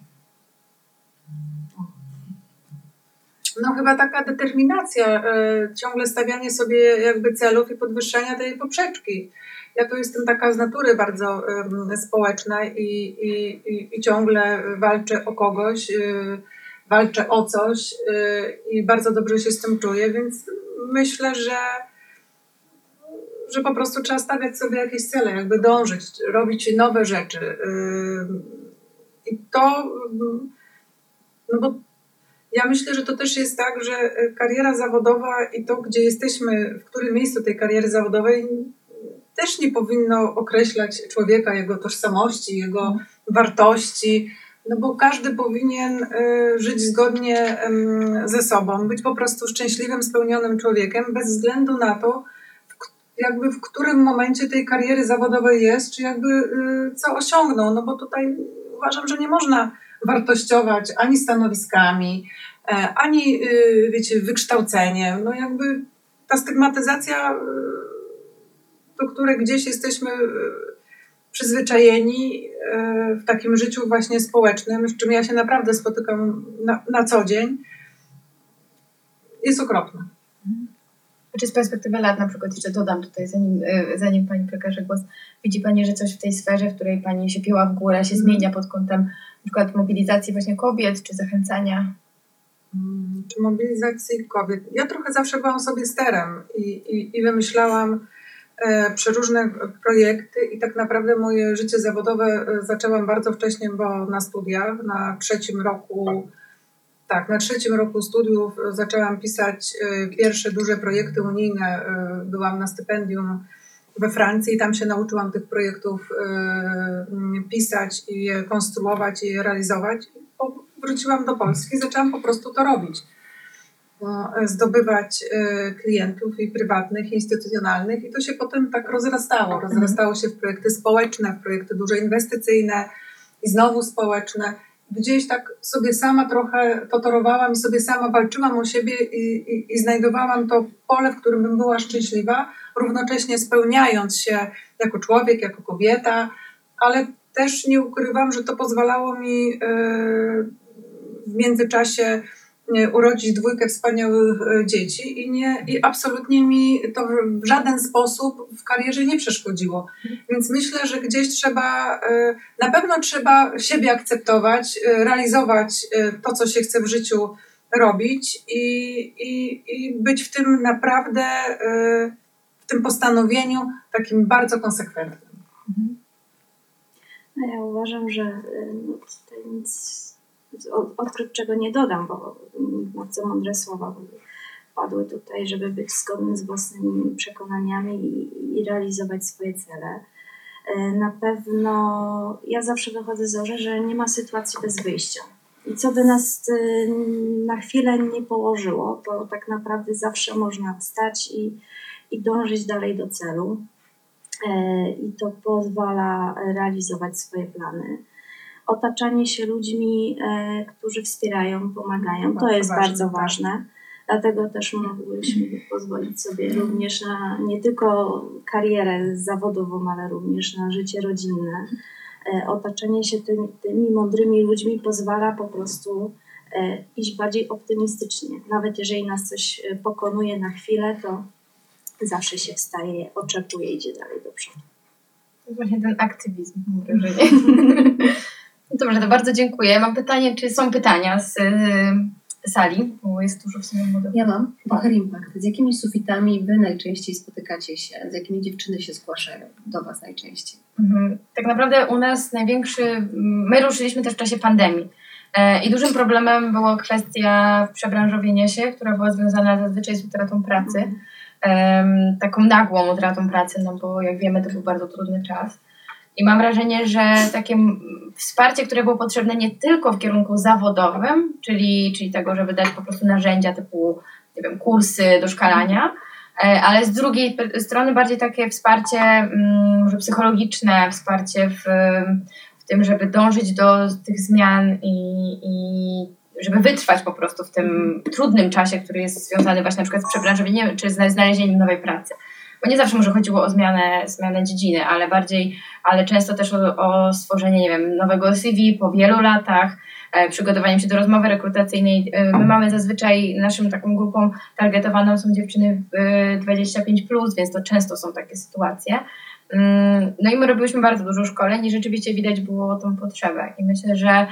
No chyba taka determinacja, ciągle stawianie sobie jakby celów i podwyższania tej poprzeczki. Ja to jestem taka z natury bardzo społeczna i, i, i, i ciągle walczę o kogoś, y, walczę o coś y, i bardzo dobrze się z tym czuję, więc myślę, że że po prostu trzeba stawiać sobie jakieś cele, jakby dążyć, robić nowe rzeczy. Ym, I to, no bo ja myślę, że to też jest tak, że kariera zawodowa i to, gdzie jesteśmy, w którym miejscu tej kariery zawodowej, też nie powinno określać człowieka, jego tożsamości, jego wartości, no bo każdy powinien e, żyć zgodnie ze sobą, być po prostu szczęśliwym, spełnionym człowiekiem, bez względu na to, jakby w którym momencie tej kariery zawodowej jest, czy jakby e, co osiągnął, no bo tutaj uważam, że nie można wartościować ani stanowiskami, e, ani y, wiecie, wykształceniem. No jakby ta stygmatyzacja, y, do której gdzieś jesteśmy y, przyzwyczajeni y, w takim życiu właśnie społecznym, z czym ja się naprawdę spotykam na, na co dzień, jest okropna.
Czy z perspektywy lat, na przykład jeszcze dodam tutaj, zanim, y, zanim Pani przekaże głos, widzi Pani, że coś w tej sferze, w której Pani się piła w górę, się
Mhm.
zmienia pod kątem na przykład mobilizacji właśnie kobiet, czy zachęcania?
Mm, czy mobilizacji kobiet. Ja trochę zawsze byłam sobie sterem i, i, i wymyślałam e, przeróżne projekty i tak naprawdę moje życie zawodowe e, zaczęłam bardzo wcześnie, bo na studiach, na trzecim roku, tak, na trzecim roku studiów e, zaczęłam pisać e, pierwsze duże projekty unijne. E, Byłam na stypendium we Francji i tam się nauczyłam tych projektów e, pisać i je konstruować i je realizować. Wróciłam do Polski i zaczęłam po prostu to robić. E, Zdobywać e, klientów i prywatnych, i instytucjonalnych, i to się potem tak rozrastało. Rozrastało się w projekty społeczne, w projekty duże inwestycyjne i znowu społeczne. Gdzieś tak sobie sama trochę to torowałam i sobie sama walczyłam o siebie i, i, i znajdowałam to pole, w którym bym była szczęśliwa, równocześnie spełniając się jako człowiek, jako kobieta, ale też nie ukrywam, że to pozwalało mi e, w międzyczasie urodzić dwójkę wspaniałych e, dzieci i, nie, i absolutnie mi to w żaden sposób w karierze nie przeszkodziło. Więc myślę, że gdzieś trzeba, e, na pewno trzeba siebie akceptować, realizować to, co się chce w życiu robić i, i, i być w tym naprawdę, w tym postanowieniu takim bardzo konsekwentnym.
No ja uważam, że y, no, tutaj nic od- odkryć czego nie dodam, bo bardzo mądre słowa padły tutaj, żeby być zgodnym z własnymi przekonaniami i, i realizować swoje cele. Y, Na pewno ja zawsze wychodzę z założenia, że nie ma sytuacji bez wyjścia. I co by nas y, na chwilę nie położyło, to tak naprawdę zawsze można wstać i, i dążyć dalej do celu. E, i to pozwala realizować swoje plany. Otaczanie się ludźmi, e, którzy wspierają, pomagają, to jest bardzo
tak.
ważne. Dlatego też mogłyśmy pozwolić sobie również na nie tylko karierę zawodową, ale również na życie rodzinne. E, Otaczanie się tymi, tymi mądrymi ludźmi pozwala po prostu e, iść bardziej optymistycznie. Nawet jeżeli nas coś pokonuje na chwilę, to zawsze się wstaje, oczekuje, idzie dalej do przodu.
To jest właśnie ten aktywizm, mam wrażenie. Dobrze, to bardzo dziękuję. Mam pytanie, czy są pytania z y, sali, bo jest dużo w sumie młodych.
Ja mam. Do Hair Impact. Z jakimi sufitami wy najczęściej spotykacie się? Z jakimi dziewczyny się zgłaszają do was najczęściej?
Mhm. Tak naprawdę u nas największy, my ruszyliśmy też w czasie pandemii. E, I dużym problemem była kwestia przebranżowienia się, która była związana zazwyczaj z utratą pracy. Em, taką nagłą utratą pracy, no bo jak wiemy, to był bardzo trudny czas. I mam wrażenie, że takie wsparcie, które było potrzebne nie tylko w kierunku zawodowym, czyli, czyli tego, żeby dać po prostu narzędzia typu nie wiem, kursy doszkalania, e, ale z drugiej strony bardziej takie wsparcie mm, może psychologiczne, wsparcie w, w tym, żeby dążyć do tych zmian i, i żeby wytrwać po prostu w tym trudnym czasie, który jest związany właśnie na przykład z przebranżowieniem czy z znalezieniem nowej pracy. Bo nie zawsze może chodziło o zmianę, zmianę dziedziny, ale bardziej, ale często też o, o stworzenie, nie wiem, nowego CV po wielu latach, e, przygotowaniem się do rozmowy rekrutacyjnej. E, my mamy zazwyczaj naszą taką grupą targetowaną są dziewczyny e, 25+, plus, więc to często są takie sytuacje. Mm, No i my robiłyśmy bardzo dużo szkoleń i rzeczywiście widać było tą potrzebę. I myślę, że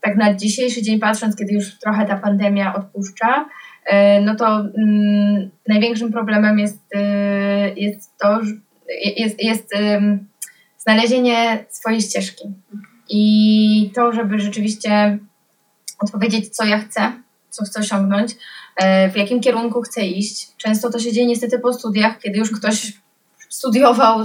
tak na dzisiejszy dzień patrząc, kiedy już trochę ta pandemia odpuszcza, e, no to mm, największym problemem jest, e, jest to, jest, jest znalezienie swojej ścieżki. I to, żeby rzeczywiście odpowiedzieć, co ja chcę, co chcę osiągnąć, e, w jakim kierunku chcę iść. Często to się dzieje niestety po studiach, kiedy już ktoś studiował,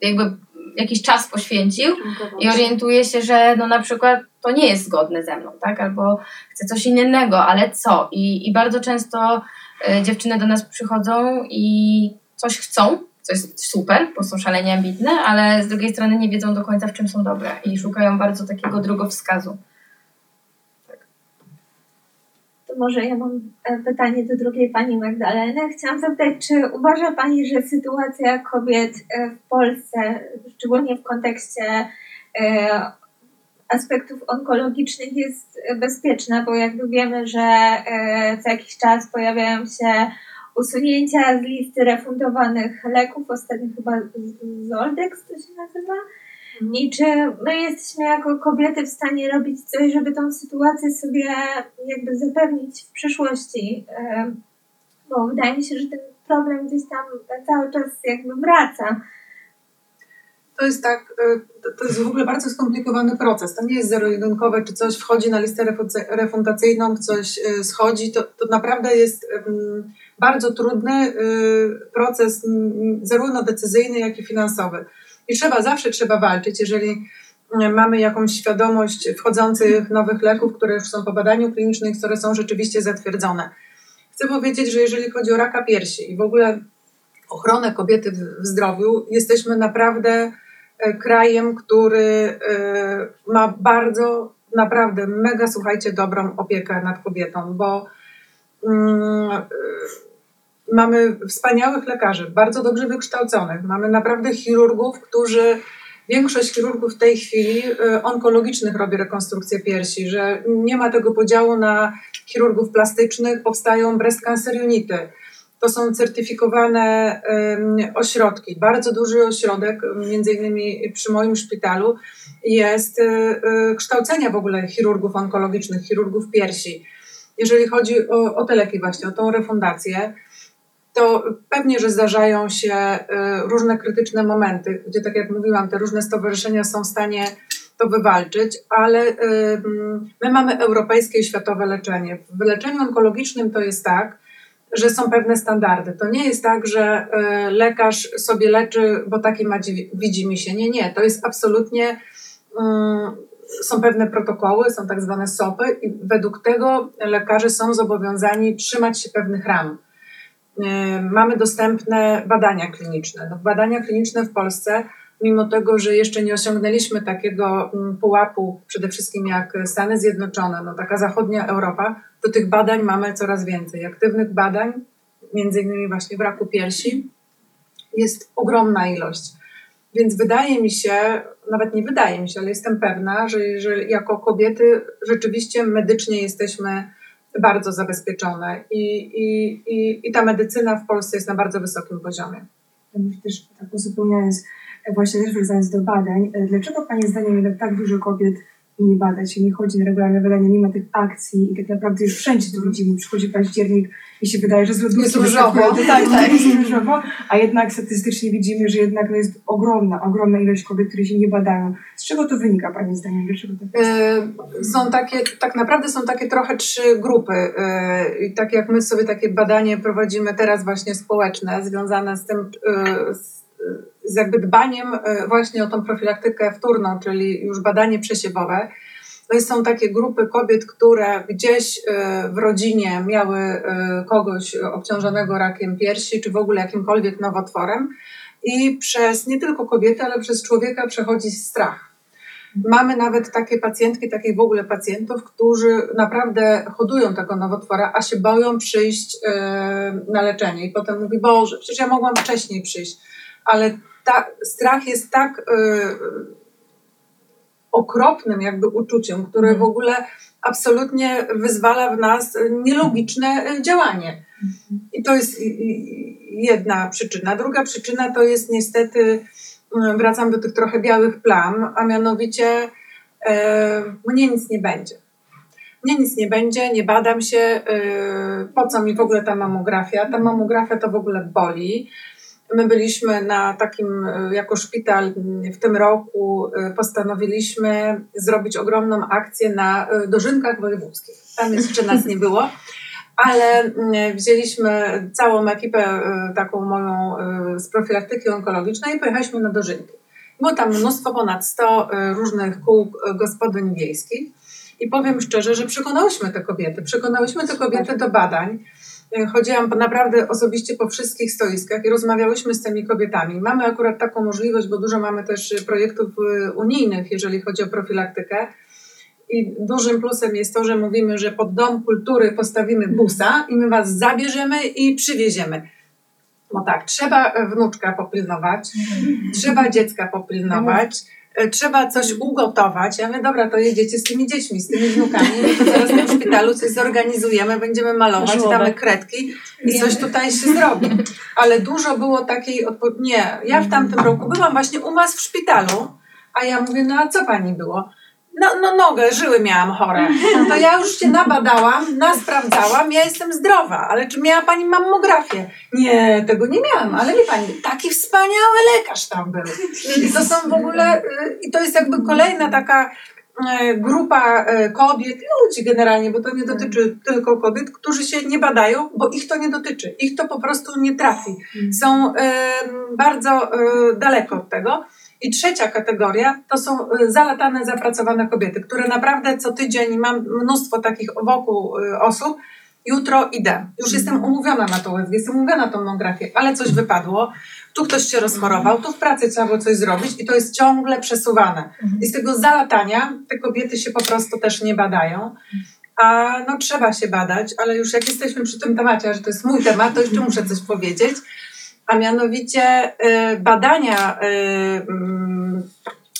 jakby jakiś czas poświęcił i orientuje się, że no na przykład to nie jest zgodne ze mną, tak? Albo chcę coś innego, ale co? I, i bardzo często e, dziewczyny do nas przychodzą i coś chcą, co jest super, bo są szalenie ambitne, ale z drugiej strony nie wiedzą do końca, w czym są dobre i szukają bardzo takiego drogowskazu.
To może ja mam e, pytanie do drugiej pani Magdaleny. Chciałam zapytać, czy uważa pani, że sytuacja kobiet e, w Polsce, szczególnie w kontekście aspektów onkologicznych jest e, bezpieczna, bo jakby wiemy, że e, co jakiś czas pojawiają się usunięcia z listy refundowanych leków, ostatnio chyba Zoldex to się nazywa. I czy my jesteśmy jako kobiety w stanie robić coś, żeby tą sytuację sobie jakby zapewnić w przyszłości? Em, Bo wydaje mi się, że ten problem gdzieś tam cały czas jakby wraca.
To jest tak, y, to- jest w ogóle bardzo skomplikowany proces. To nie jest zero-jedynkowe, czy coś wchodzi na listę refundac- refundacyjną, coś y, schodzi. To, to naprawdę jest bardzo trudny y, proces, zarówno decyzyjny, jak i finansowy. I trzeba, zawsze trzeba walczyć, jeżeli mamy jakąś świadomość wchodzących nowych leków, które już są po badaniu klinicznym, które są rzeczywiście zatwierdzone. Chcę powiedzieć, że jeżeli chodzi o raka piersi i w ogóle ochronę kobiety w, zdrowiu, jesteśmy naprawdę e, krajem, który e, ma bardzo, naprawdę mega, słuchajcie, dobrą opiekę nad kobietą, bo mm, e, mamy wspaniałych lekarzy, bardzo dobrze wykształconych, mamy naprawdę chirurgów, którzy Większość chirurgów w tej chwili e, onkologicznych robi rekonstrukcję piersi, że nie ma tego podziału na chirurgów plastycznych, powstają breast cancer unity. To są certyfikowane ośrodki. Bardzo duży ośrodek, między innymi przy moim szpitalu, jest e, e, kształcenia w ogóle chirurgów onkologicznych, chirurgów piersi. Jeżeli chodzi o, o te leki właśnie, o tą refundację, to pewnie, że zdarzają się e, różne krytyczne momenty, gdzie tak jak mówiłam, te różne stowarzyszenia są w stanie to wywalczyć, ale my mamy europejskie i światowe leczenie. W leczeniu onkologicznym to jest tak, że są pewne standardy. To nie jest tak, że e, lekarz sobie leczy, bo taki ma dzi- widzi mi się. Nie, nie. To jest absolutnie. mm, Są pewne protokoły, są tak zwane SOPy, i według tego lekarze są zobowiązani trzymać się pewnych ram. E, Mamy dostępne badania kliniczne. No, badania kliniczne w Polsce, mimo tego, że jeszcze nie osiągnęliśmy takiego mm, pułapu, przede wszystkim jak Stany Zjednoczone, no taka zachodnia Europa, to tych badań mamy coraz więcej. Aktywnych badań, między innymi właśnie w raku piersi, jest ogromna ilość. Więc wydaje mi się, nawet nie wydaje mi się, ale jestem pewna, że, że jako kobiety rzeczywiście medycznie jesteśmy bardzo zabezpieczone i, i, i, i ta medycyna w Polsce jest na bardzo wysokim poziomie.
Ja myślę też tak uzupełniając, właśnie też wracając do badań, e, dlaczego Pani zdaniem jednak tak dużo kobiet nie bada się, nie chodzi na regularne badania, nie ma tych akcji i tak naprawdę już wszędzie to widzimy, przychodzi październik i się wydaje, że z lodówki
Jest różowo,
wyskakują,
tak, tak.
jest różowo, a jednak statystycznie widzimy, że jednak no jest ogromna, ogromna ilość kobiet, które się nie badają. Z czego to wynika Pani zdaniem? Dlaczego tak jest?
E, Są takie, tak naprawdę są takie trochę trzy grupy. E, I tak jak my sobie takie badanie prowadzimy teraz właśnie społeczne, związane z tym, z, z jakby dbaniem e, właśnie o tą profilaktykę wtórną, czyli już badanie przesiewowe. To są takie grupy kobiet, które gdzieś e, w rodzinie miały e, kogoś obciążonego rakiem piersi, czy w ogóle jakimkolwiek nowotworem. I przez nie tylko kobiety, ale przez człowieka przechodzi strach. Mamy nawet takie pacjentki, takich w ogóle pacjentów, którzy naprawdę hodują tego nowotwora, a się boją przyjść na leczenie. I potem mówi, Boże, przecież ja mogłam wcześniej przyjść. Ale ta, strach jest tak e, okropnym jakby uczuciem, które w ogóle absolutnie wyzwala w nas nielogiczne działanie. I to jest jedna przyczyna. Druga przyczyna to jest niestety, mm, wracam do tych trochę białych plam, a mianowicie e, mnie nic nie będzie. Mnie nic nie będzie, nie badam się, e, po co mi w ogóle ta mamografia. Ta mamografia to w ogóle boli. My byliśmy na takim, e, jako szpital m, w tym roku, e, postanowiliśmy zrobić ogromną akcję na e, dożynkach wojewódzkich. Tam jeszcze nas nie było ale mm, wzięliśmy całą ekipę taką moją z profilaktyki onkologicznej i pojechaliśmy na dożynki. Było tam mnóstwo, ponad 100 y, różnych kół gospodyń wiejskich i powiem szczerze, że przekonałyśmy te kobiety, przekonałyśmy te kobiety do badań. Y, Chodziłam naprawdę osobiście po wszystkich stoiskach i rozmawiałyśmy z tymi kobietami. Mamy akurat taką możliwość, bo dużo mamy też y, projektów y, unijnych, jeżeli chodzi o profilaktykę. I dużym plusem jest to, że mówimy, że pod dom kultury postawimy busa i my was zabierzemy i przywieziemy. No tak, trzeba wnuczka popilnować, trzeba dziecka popilnować, e, trzeba coś ugotować. Ja mówię, dobra, to jedziecie z tymi dziećmi, z tymi wnukami, to zaraz w tym szpitalu coś zorganizujemy, będziemy malować, damy kredki i coś tutaj się zrobi. Ale dużo było takiej odpowiedzi. Nie, ja w tamtym roku byłam właśnie u was w szpitalu, a ja mówię, no a co pani było? No, no nogę, żyły miałam chore. To ja już się nabadałam, nasprawdzałam, ja jestem zdrowa, ale czy miała pani mammografię? Nie, tego nie miałam, ale wie pani, taki wspaniały lekarz tam był. I to są w ogóle, y, i to jest jakby kolejna taka e, grupa e, kobiet, ludzi generalnie, bo to nie dotyczy tylko kobiet, którzy się nie badają, bo ich to nie dotyczy, ich to po prostu nie trafi. Są e, bardzo daleko od tego. I trzecia kategoria to są y, zalatane, zapracowane kobiety, które naprawdę co tydzień mam mnóstwo takich wokół y, osób. Jutro idę. Już jestem umówiona na tą USG, jestem umówiona na tą mammografię, ale coś wypadło. Tu ktoś się rozchorował, tu w pracy trzeba było coś zrobić i to jest ciągle przesuwane. I z tego zalatania te kobiety się po prostu też nie badają. A no trzeba się badać, ale już jak jesteśmy przy tym temacie, że to jest mój temat, to jeszcze muszę coś powiedzieć a mianowicie y, badania y, mm,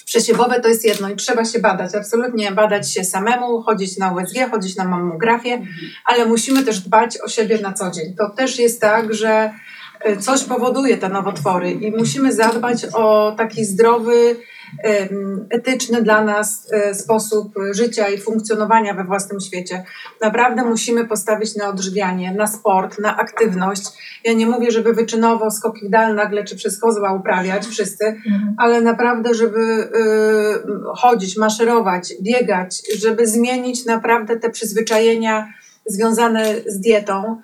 przesiewowe to jest jedno i trzeba się badać, absolutnie badać się samemu, chodzić na USG, chodzić na mammografię, ale musimy też dbać o siebie na co dzień. To też jest tak, że y, coś powoduje te nowotwory i musimy zadbać o taki zdrowy, etyczny dla nas e, sposób życia i funkcjonowania we własnym świecie. Naprawdę musimy postawić na odżywianie, na sport, na aktywność. Ja nie mówię, żeby wyczynowo skoki w dal nagle czy przez kozła uprawiać wszyscy, ale naprawdę, żeby y, chodzić, maszerować, biegać, żeby zmienić naprawdę te przyzwyczajenia związane z dietą,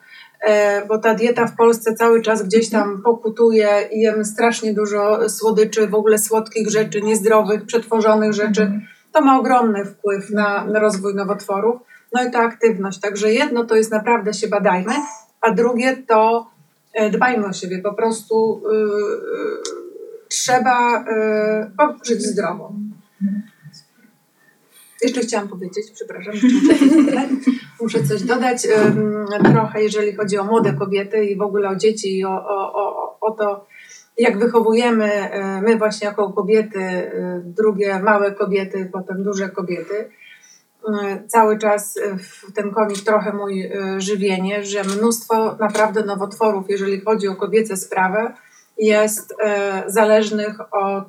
bo ta dieta w Polsce cały czas gdzieś tam pokutuje i jemy strasznie dużo słodyczy, w ogóle słodkich rzeczy, niezdrowych, przetworzonych rzeczy. To ma ogromny wpływ na, na rozwój nowotworów. No i ta aktywność. Także jedno to jest naprawdę się badajmy, a drugie to e, dbajmy o siebie. Po prostu y, y, trzeba y, po- żyć zdrowo. Jeszcze chciałam powiedzieć, przepraszam, muszę coś dodać. Trochę, jeżeli chodzi o młode kobiety i w ogóle o dzieci i o, o, o, o to, jak wychowujemy e, my właśnie jako kobiety, e, drugie małe kobiety, potem duże kobiety. E, Cały czas w ten konik trochę mój żywienie, że mnóstwo naprawdę nowotworów, jeżeli chodzi o kobiece sprawę, jest zależnych od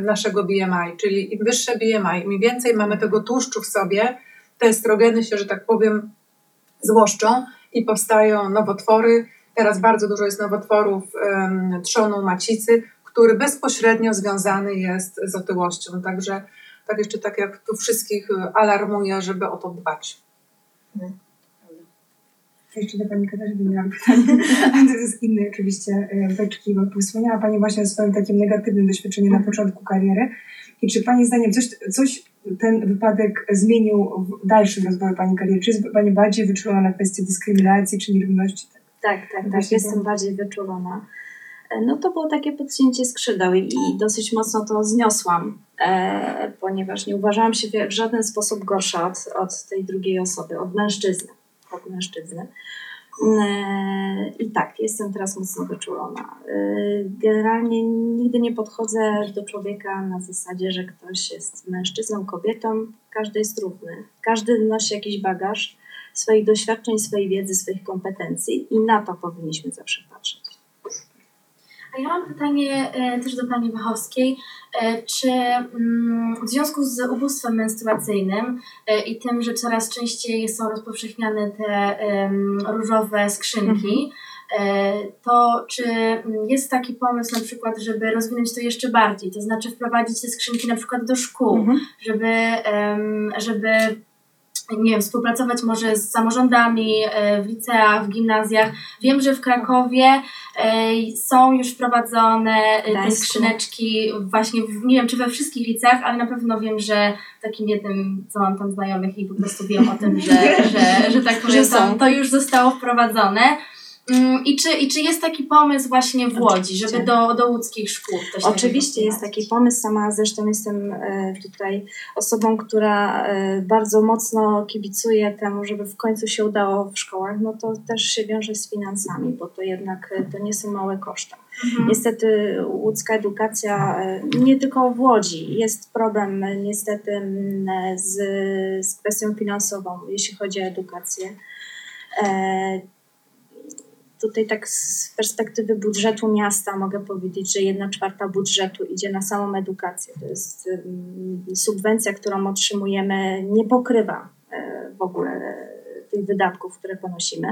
naszego BMI, czyli im wyższe BMI, im więcej mamy tego tłuszczu w sobie, te estrogeny się, że tak powiem, złoszczą i powstają nowotwory. Teraz bardzo dużo jest nowotworów em, trzonu macicy, który bezpośrednio związany jest z otyłością. Także tak jeszcze tak jak tu wszystkich e, alarmuję, żeby o to dbać.
Jeszcze do Pani Katarzyny miałam pytanie, ale to jest innej oczywiście e, beczki, bo wspomniała Pani właśnie o swoim takim negatywnym doświadczeniu na początku kariery. I czy Pani zdaniem coś, coś ten wypadek zmienił w dalszym rozwoju Pani kariery? Czy jest Pani bardziej wyczulona na kwestie dyskryminacji czy nierówności?
Tak, tak, tak.
Właśnie
Jestem bardziej wyczulona. E, No to było takie podcięcie skrzydeł i, dosyć mocno to zniosłam, e, ponieważ nie uważałam się w, w żaden sposób gorsza od, od tej drugiej osoby, od mężczyzny, od mężczyzny. E, I tak, jestem teraz mocno wyczulona. E, Generalnie nigdy nie podchodzę do człowieka na zasadzie, że ktoś jest mężczyzną, kobietą. Każdy jest równy. Każdy nosi jakiś bagaż swoich doświadczeń, swojej wiedzy, swoich kompetencji i na to powinniśmy zawsze patrzeć.
Ja mam pytanie e, też do Pani Wachowskiej. E, czy mm, w związku z ubóstwem menstruacyjnym e, i tym, że coraz częściej są rozpowszechniane te różowe skrzynki, e, to czy mm, jest taki pomysł na przykład, żeby rozwinąć to jeszcze bardziej, to znaczy wprowadzić te skrzynki na przykład do szkół, żeby, em, żeby nie wiem, współpracować może z samorządami e, w liceach, w gimnazjach. Wiem, że w Krakowie e, są już wprowadzone e, te skrzyneczki właśnie, w, nie wiem czy we wszystkich liceach, ale na pewno wiem, że takim jednym, co mam tam znajomych i po prostu wiem o tym, że, że, że tak powiem,
Że są.
to, to już zostało wprowadzone.
Mm, I czy, I czy jest taki pomysł właśnie w Łodzi, żeby do, do łódzkich szkół
Oczywiście jest taki pomysł. Sama zresztą jestem e, tutaj osobą, która e, bardzo mocno kibicuje temu, żeby w końcu się udało w szkołach. No to też się wiąże z finansami, bo to jednak e, to nie są małe koszta.
Mhm.
Niestety łódzka edukacja, nie tylko w Łodzi, jest problem niestety z, z kwestią finansową, jeśli chodzi o edukację. Tutaj tak z perspektywy budżetu miasta mogę powiedzieć, że jedna czwarta budżetu idzie na samą edukację. To jest mm, subwencja, którą otrzymujemy, nie pokrywa e, w ogóle e, tych wydatków, które ponosimy.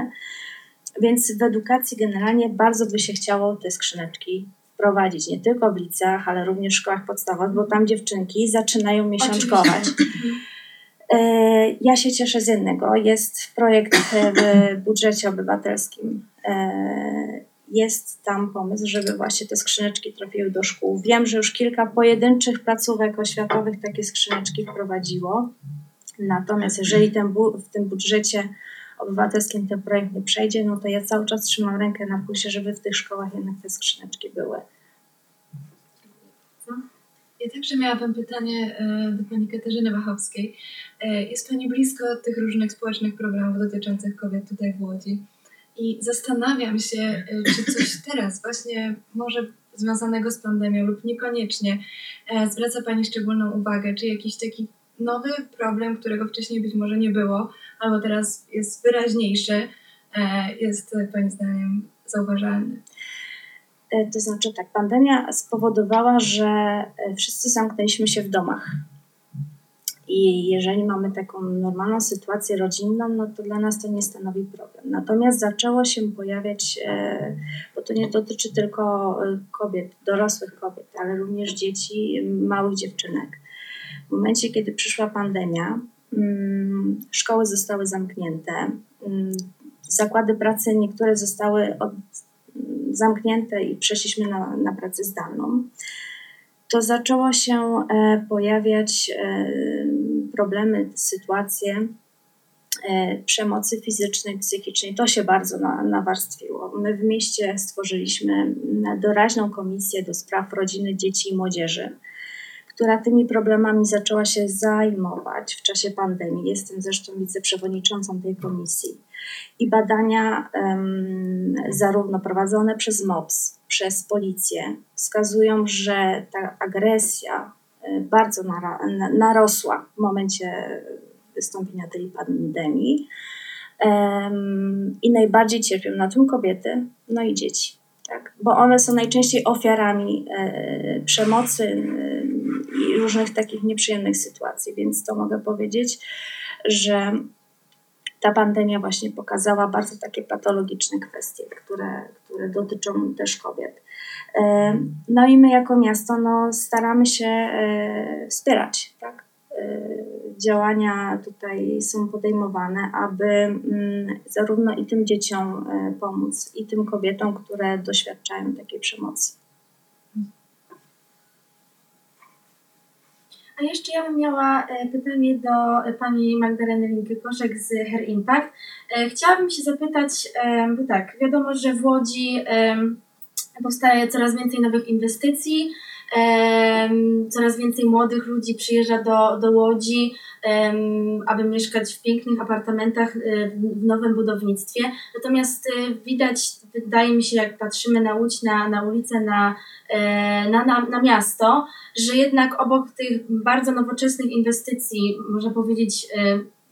Więc w edukacji generalnie bardzo by się chciało te skrzyneczki wprowadzić, nie tylko w liceach, ale również w szkołach podstawowych, bo tam dziewczynki zaczynają miesiączkować. E, Ja się cieszę z jednego. Jest projekt w budżecie obywatelskim. E, Jest tam pomysł, żeby właśnie te skrzyneczki trafiły do szkół. Wiem, że już kilka pojedynczych placówek oświatowych takie skrzyneczki wprowadziło. Natomiast jeżeli ten w tym budżecie obywatelskim ten projekt nie przejdzie, no to ja cały czas trzymam rękę na pulsie, żeby w tych szkołach jednak te skrzyneczki były.
Ja także miałabym pytanie e, do pani Katarzyny Wachowskiej. E, Jest pani blisko tych różnych społecznych programów dotyczących kobiet tutaj w Łodzi. I zastanawiam się, e, czy coś teraz, właśnie może związanego z pandemią lub niekoniecznie, e, zwraca Pani szczególną uwagę, czy jakiś taki nowy problem, którego wcześniej być może nie było, albo teraz jest wyraźniejszy, e, jest Pani zdaniem zauważalny.
To znaczy tak, pandemia spowodowała, że wszyscy zamknęliśmy się w domach. I jeżeli mamy taką normalną sytuację rodzinną, no to dla nas to nie stanowi problem. Natomiast zaczęło się pojawiać, e, bo to nie dotyczy tylko e, kobiet, dorosłych kobiet, ale również dzieci, małych dziewczynek. W momencie, kiedy przyszła pandemia, mm, szkoły zostały zamknięte, mm, zakłady pracy niektóre zostały od, zamknięte i przeszliśmy na, na pracę zdalną, to zaczęło się e, pojawiać e, problemy, sytuacje e, przemocy fizycznej, psychicznej. To się bardzo na, nawarstwiło. My w mieście stworzyliśmy doraźną komisję do spraw rodziny, dzieci i młodzieży, która tymi problemami zaczęła się zajmować w czasie pandemii. Jestem zresztą wiceprzewodniczącą tej komisji i badania em, zarówno prowadzone przez MOPS, przez policję wskazują, że ta agresja e, bardzo narosła w momencie wystąpienia tej pandemii Em, i najbardziej cierpią na tym kobiety, no i dzieci. Tak? Bo one są najczęściej ofiarami e, przemocy i różnych takich nieprzyjemnych sytuacji, więc to mogę powiedzieć, że ta pandemia właśnie pokazała bardzo takie patologiczne kwestie, które, które dotyczą też kobiet. E, No i my jako miasto no, staramy się e, wspierać. Tak? E, Działania tutaj są podejmowane, aby mm, zarówno i tym dzieciom pomóc, i tym kobietom, które doświadczają takiej przemocy.
A jeszcze ja bym miała e, pytanie do e, pani Magdaleny Linky-Koszek z Hair Impact. E, Chciałabym się zapytać, bo tak, wiadomo, że w Łodzi powstaje coraz więcej nowych inwestycji, coraz więcej młodych ludzi przyjeżdża do, do Łodzi, aby mieszkać w pięknych apartamentach e, w nowym budownictwie. Natomiast e, widać, wydaje mi się, jak patrzymy na Łódź, na, na ulicę, na, e, na, na, na miasto, że jednak obok tych bardzo nowoczesnych inwestycji, można powiedzieć,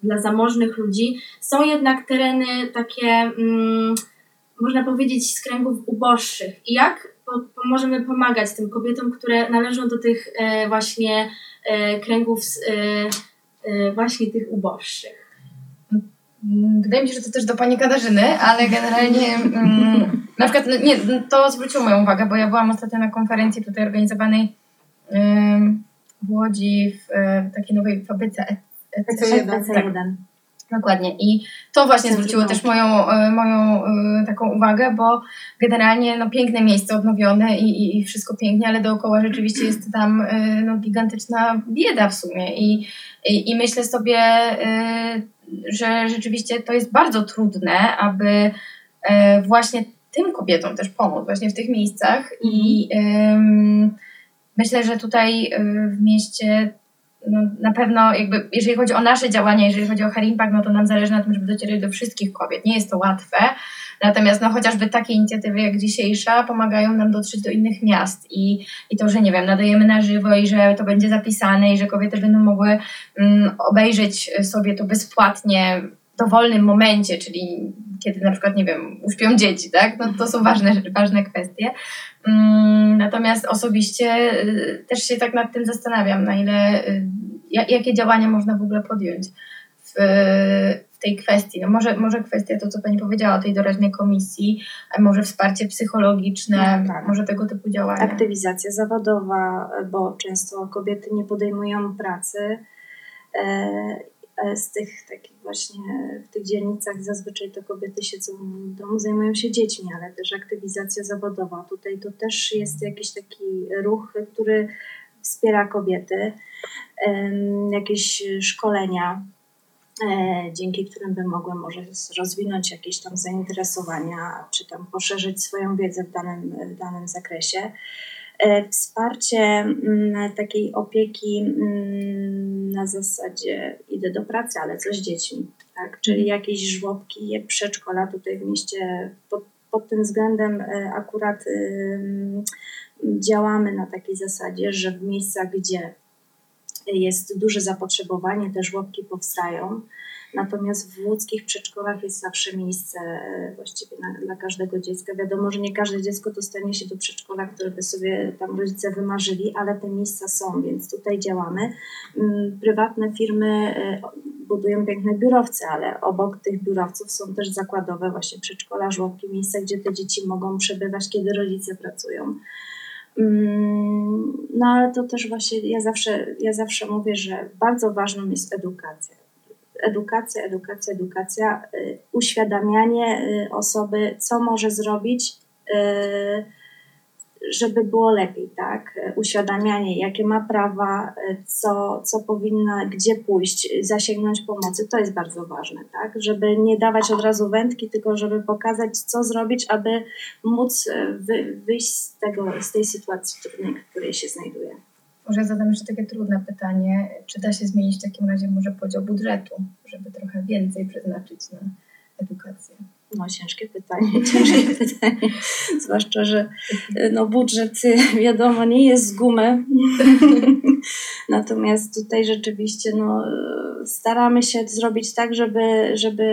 dla zamożnych ludzi, są jednak tereny takie, mm, można powiedzieć, z kręgów uboższych. I jak możemy pomagać tym kobietom, które należą do tych e, właśnie e, kręgów e, właśnie tych uboższych?
Wydaje mi się, że to też do pani Katarzyny, ale generalnie mm, na przykład, no nie, to zwróciło moją uwagę, bo ja byłam ostatnio na konferencji tutaj organizowanej w Łodzi w takiej nowej fabryce E-
EC1.
Tak,
EC1.
Dokładnie. I to właśnie zwróciło też moją, e, moją e, taką uwagę, bo generalnie no, piękne miejsce odnowione i, i, i wszystko pięknie, ale dookoła rzeczywiście jest tam e, no, gigantyczna bieda w sumie. I, i, i myślę sobie, że rzeczywiście to jest bardzo trudne, aby właśnie tym kobietom też pomóc, właśnie w tych miejscach i em, myślę, że tutaj w mieście no, na pewno jakby, jeżeli chodzi o nasze działania, jeżeli chodzi o Hair Impact, no to nam zależy na tym, żeby docierać do wszystkich kobiet. Nie jest to łatwe, natomiast no chociażby takie inicjatywy jak dzisiejsza pomagają nam dotrzeć do innych miast i, i to, że nie wiem, nadajemy na żywo i że to będzie zapisane i że kobiety będą mogły mm, obejrzeć sobie to bezpłatnie w dowolnym momencie, czyli kiedy na przykład, nie wiem, uśpią dzieci, tak? No to są ważne, ważne kwestie. Mm, Natomiast osobiście y, też się tak nad tym zastanawiam, na ile, y, ja- jakie działania można w ogóle podjąć w, w tej kwestii. No może, może kwestia to, co Pani powiedziała o tej doraźnej komisji, a może wsparcie psychologiczne,
No tak.
może tego typu działania.
Aktywizacja zawodowa, bo często kobiety nie podejmują pracy. E, Z tych takich właśnie w tych dzielnicach zazwyczaj to kobiety siedzą w domu, zajmują się dziećmi, ale też aktywizacja zawodowa. Tutaj to też jest jakiś taki ruch, który wspiera kobiety. Jakieś szkolenia, e, dzięki którym by mogły może rozwinąć jakieś tam zainteresowania, czy tam poszerzyć swoją wiedzę w danym, w danym zakresie. E, Wsparcie mm, takiej opieki mm, na zasadzie idę do pracy, ale co z dziećmi, tak? Czyli jakieś żłobki, przedszkola tutaj w mieście pod, pod tym względem e, akurat ym, działamy na takiej zasadzie, że w miejscach, gdzie jest duże zapotrzebowanie, te żłobki powstają. Natomiast w łódzkich przedszkolach jest zawsze miejsce e, właściwie na, dla każdego dziecka. Wiadomo, że nie każde dziecko dostanie się do przedszkola, które by sobie tam rodzice wymarzyli, ale te miejsca są, więc tutaj działamy. Mm, Prywatne firmy e, budują piękne biurowce, ale obok tych biurowców są też zakładowe właśnie przedszkola, żłobki, miejsca, gdzie te dzieci mogą przebywać, kiedy rodzice pracują. Mm, No ale to też właśnie ja zawsze, ja zawsze mówię, że bardzo ważną jest edukacja. Edukacja, edukacja, edukacja, y, uświadamianie y, osoby, co może zrobić, y, żeby było lepiej, tak? Uświadamianie, jakie ma prawa, co, co powinna, gdzie pójść, zasięgnąć pomocy, to jest bardzo ważne, tak? Żeby nie dawać od razu wędki, tylko żeby pokazać, co zrobić, aby móc wy, wyjść z, tego, z tej sytuacji trudnej, w której się znajduje.
Może zadam jeszcze takie trudne pytanie. Czy da się zmienić w takim razie może podział budżetu, żeby trochę więcej przeznaczyć na edukację?
No, ciężkie pytanie, ciężkie pytanie. Zwłaszcza, że y, no, budżet y, wiadomo nie jest z gumy. Natomiast tutaj rzeczywiście no, y, staramy się zrobić tak, żeby, żeby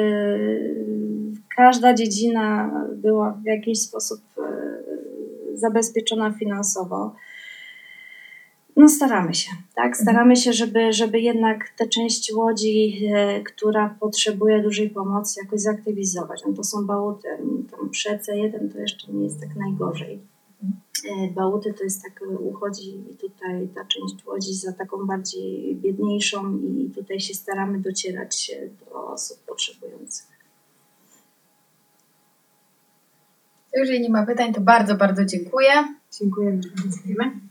każda dziedzina była w jakiś sposób zabezpieczona finansowo. No staramy się, tak? Staramy się, żeby, żeby jednak tę część łodzi, e, która potrzebuje dużej pomocy, jakoś zaktywizować. No to są bałuty. Tam przy EC1 to jeszcze nie jest tak najgorzej. E, Bałuty to jest tak, e, uchodzi tutaj ta część łodzi za taką bardziej biedniejszą i tutaj się staramy docierać do osób potrzebujących.
Jeżeli nie ma pytań, to bardzo, bardzo dziękuję.
Dziękujemy.
Dziękujemy.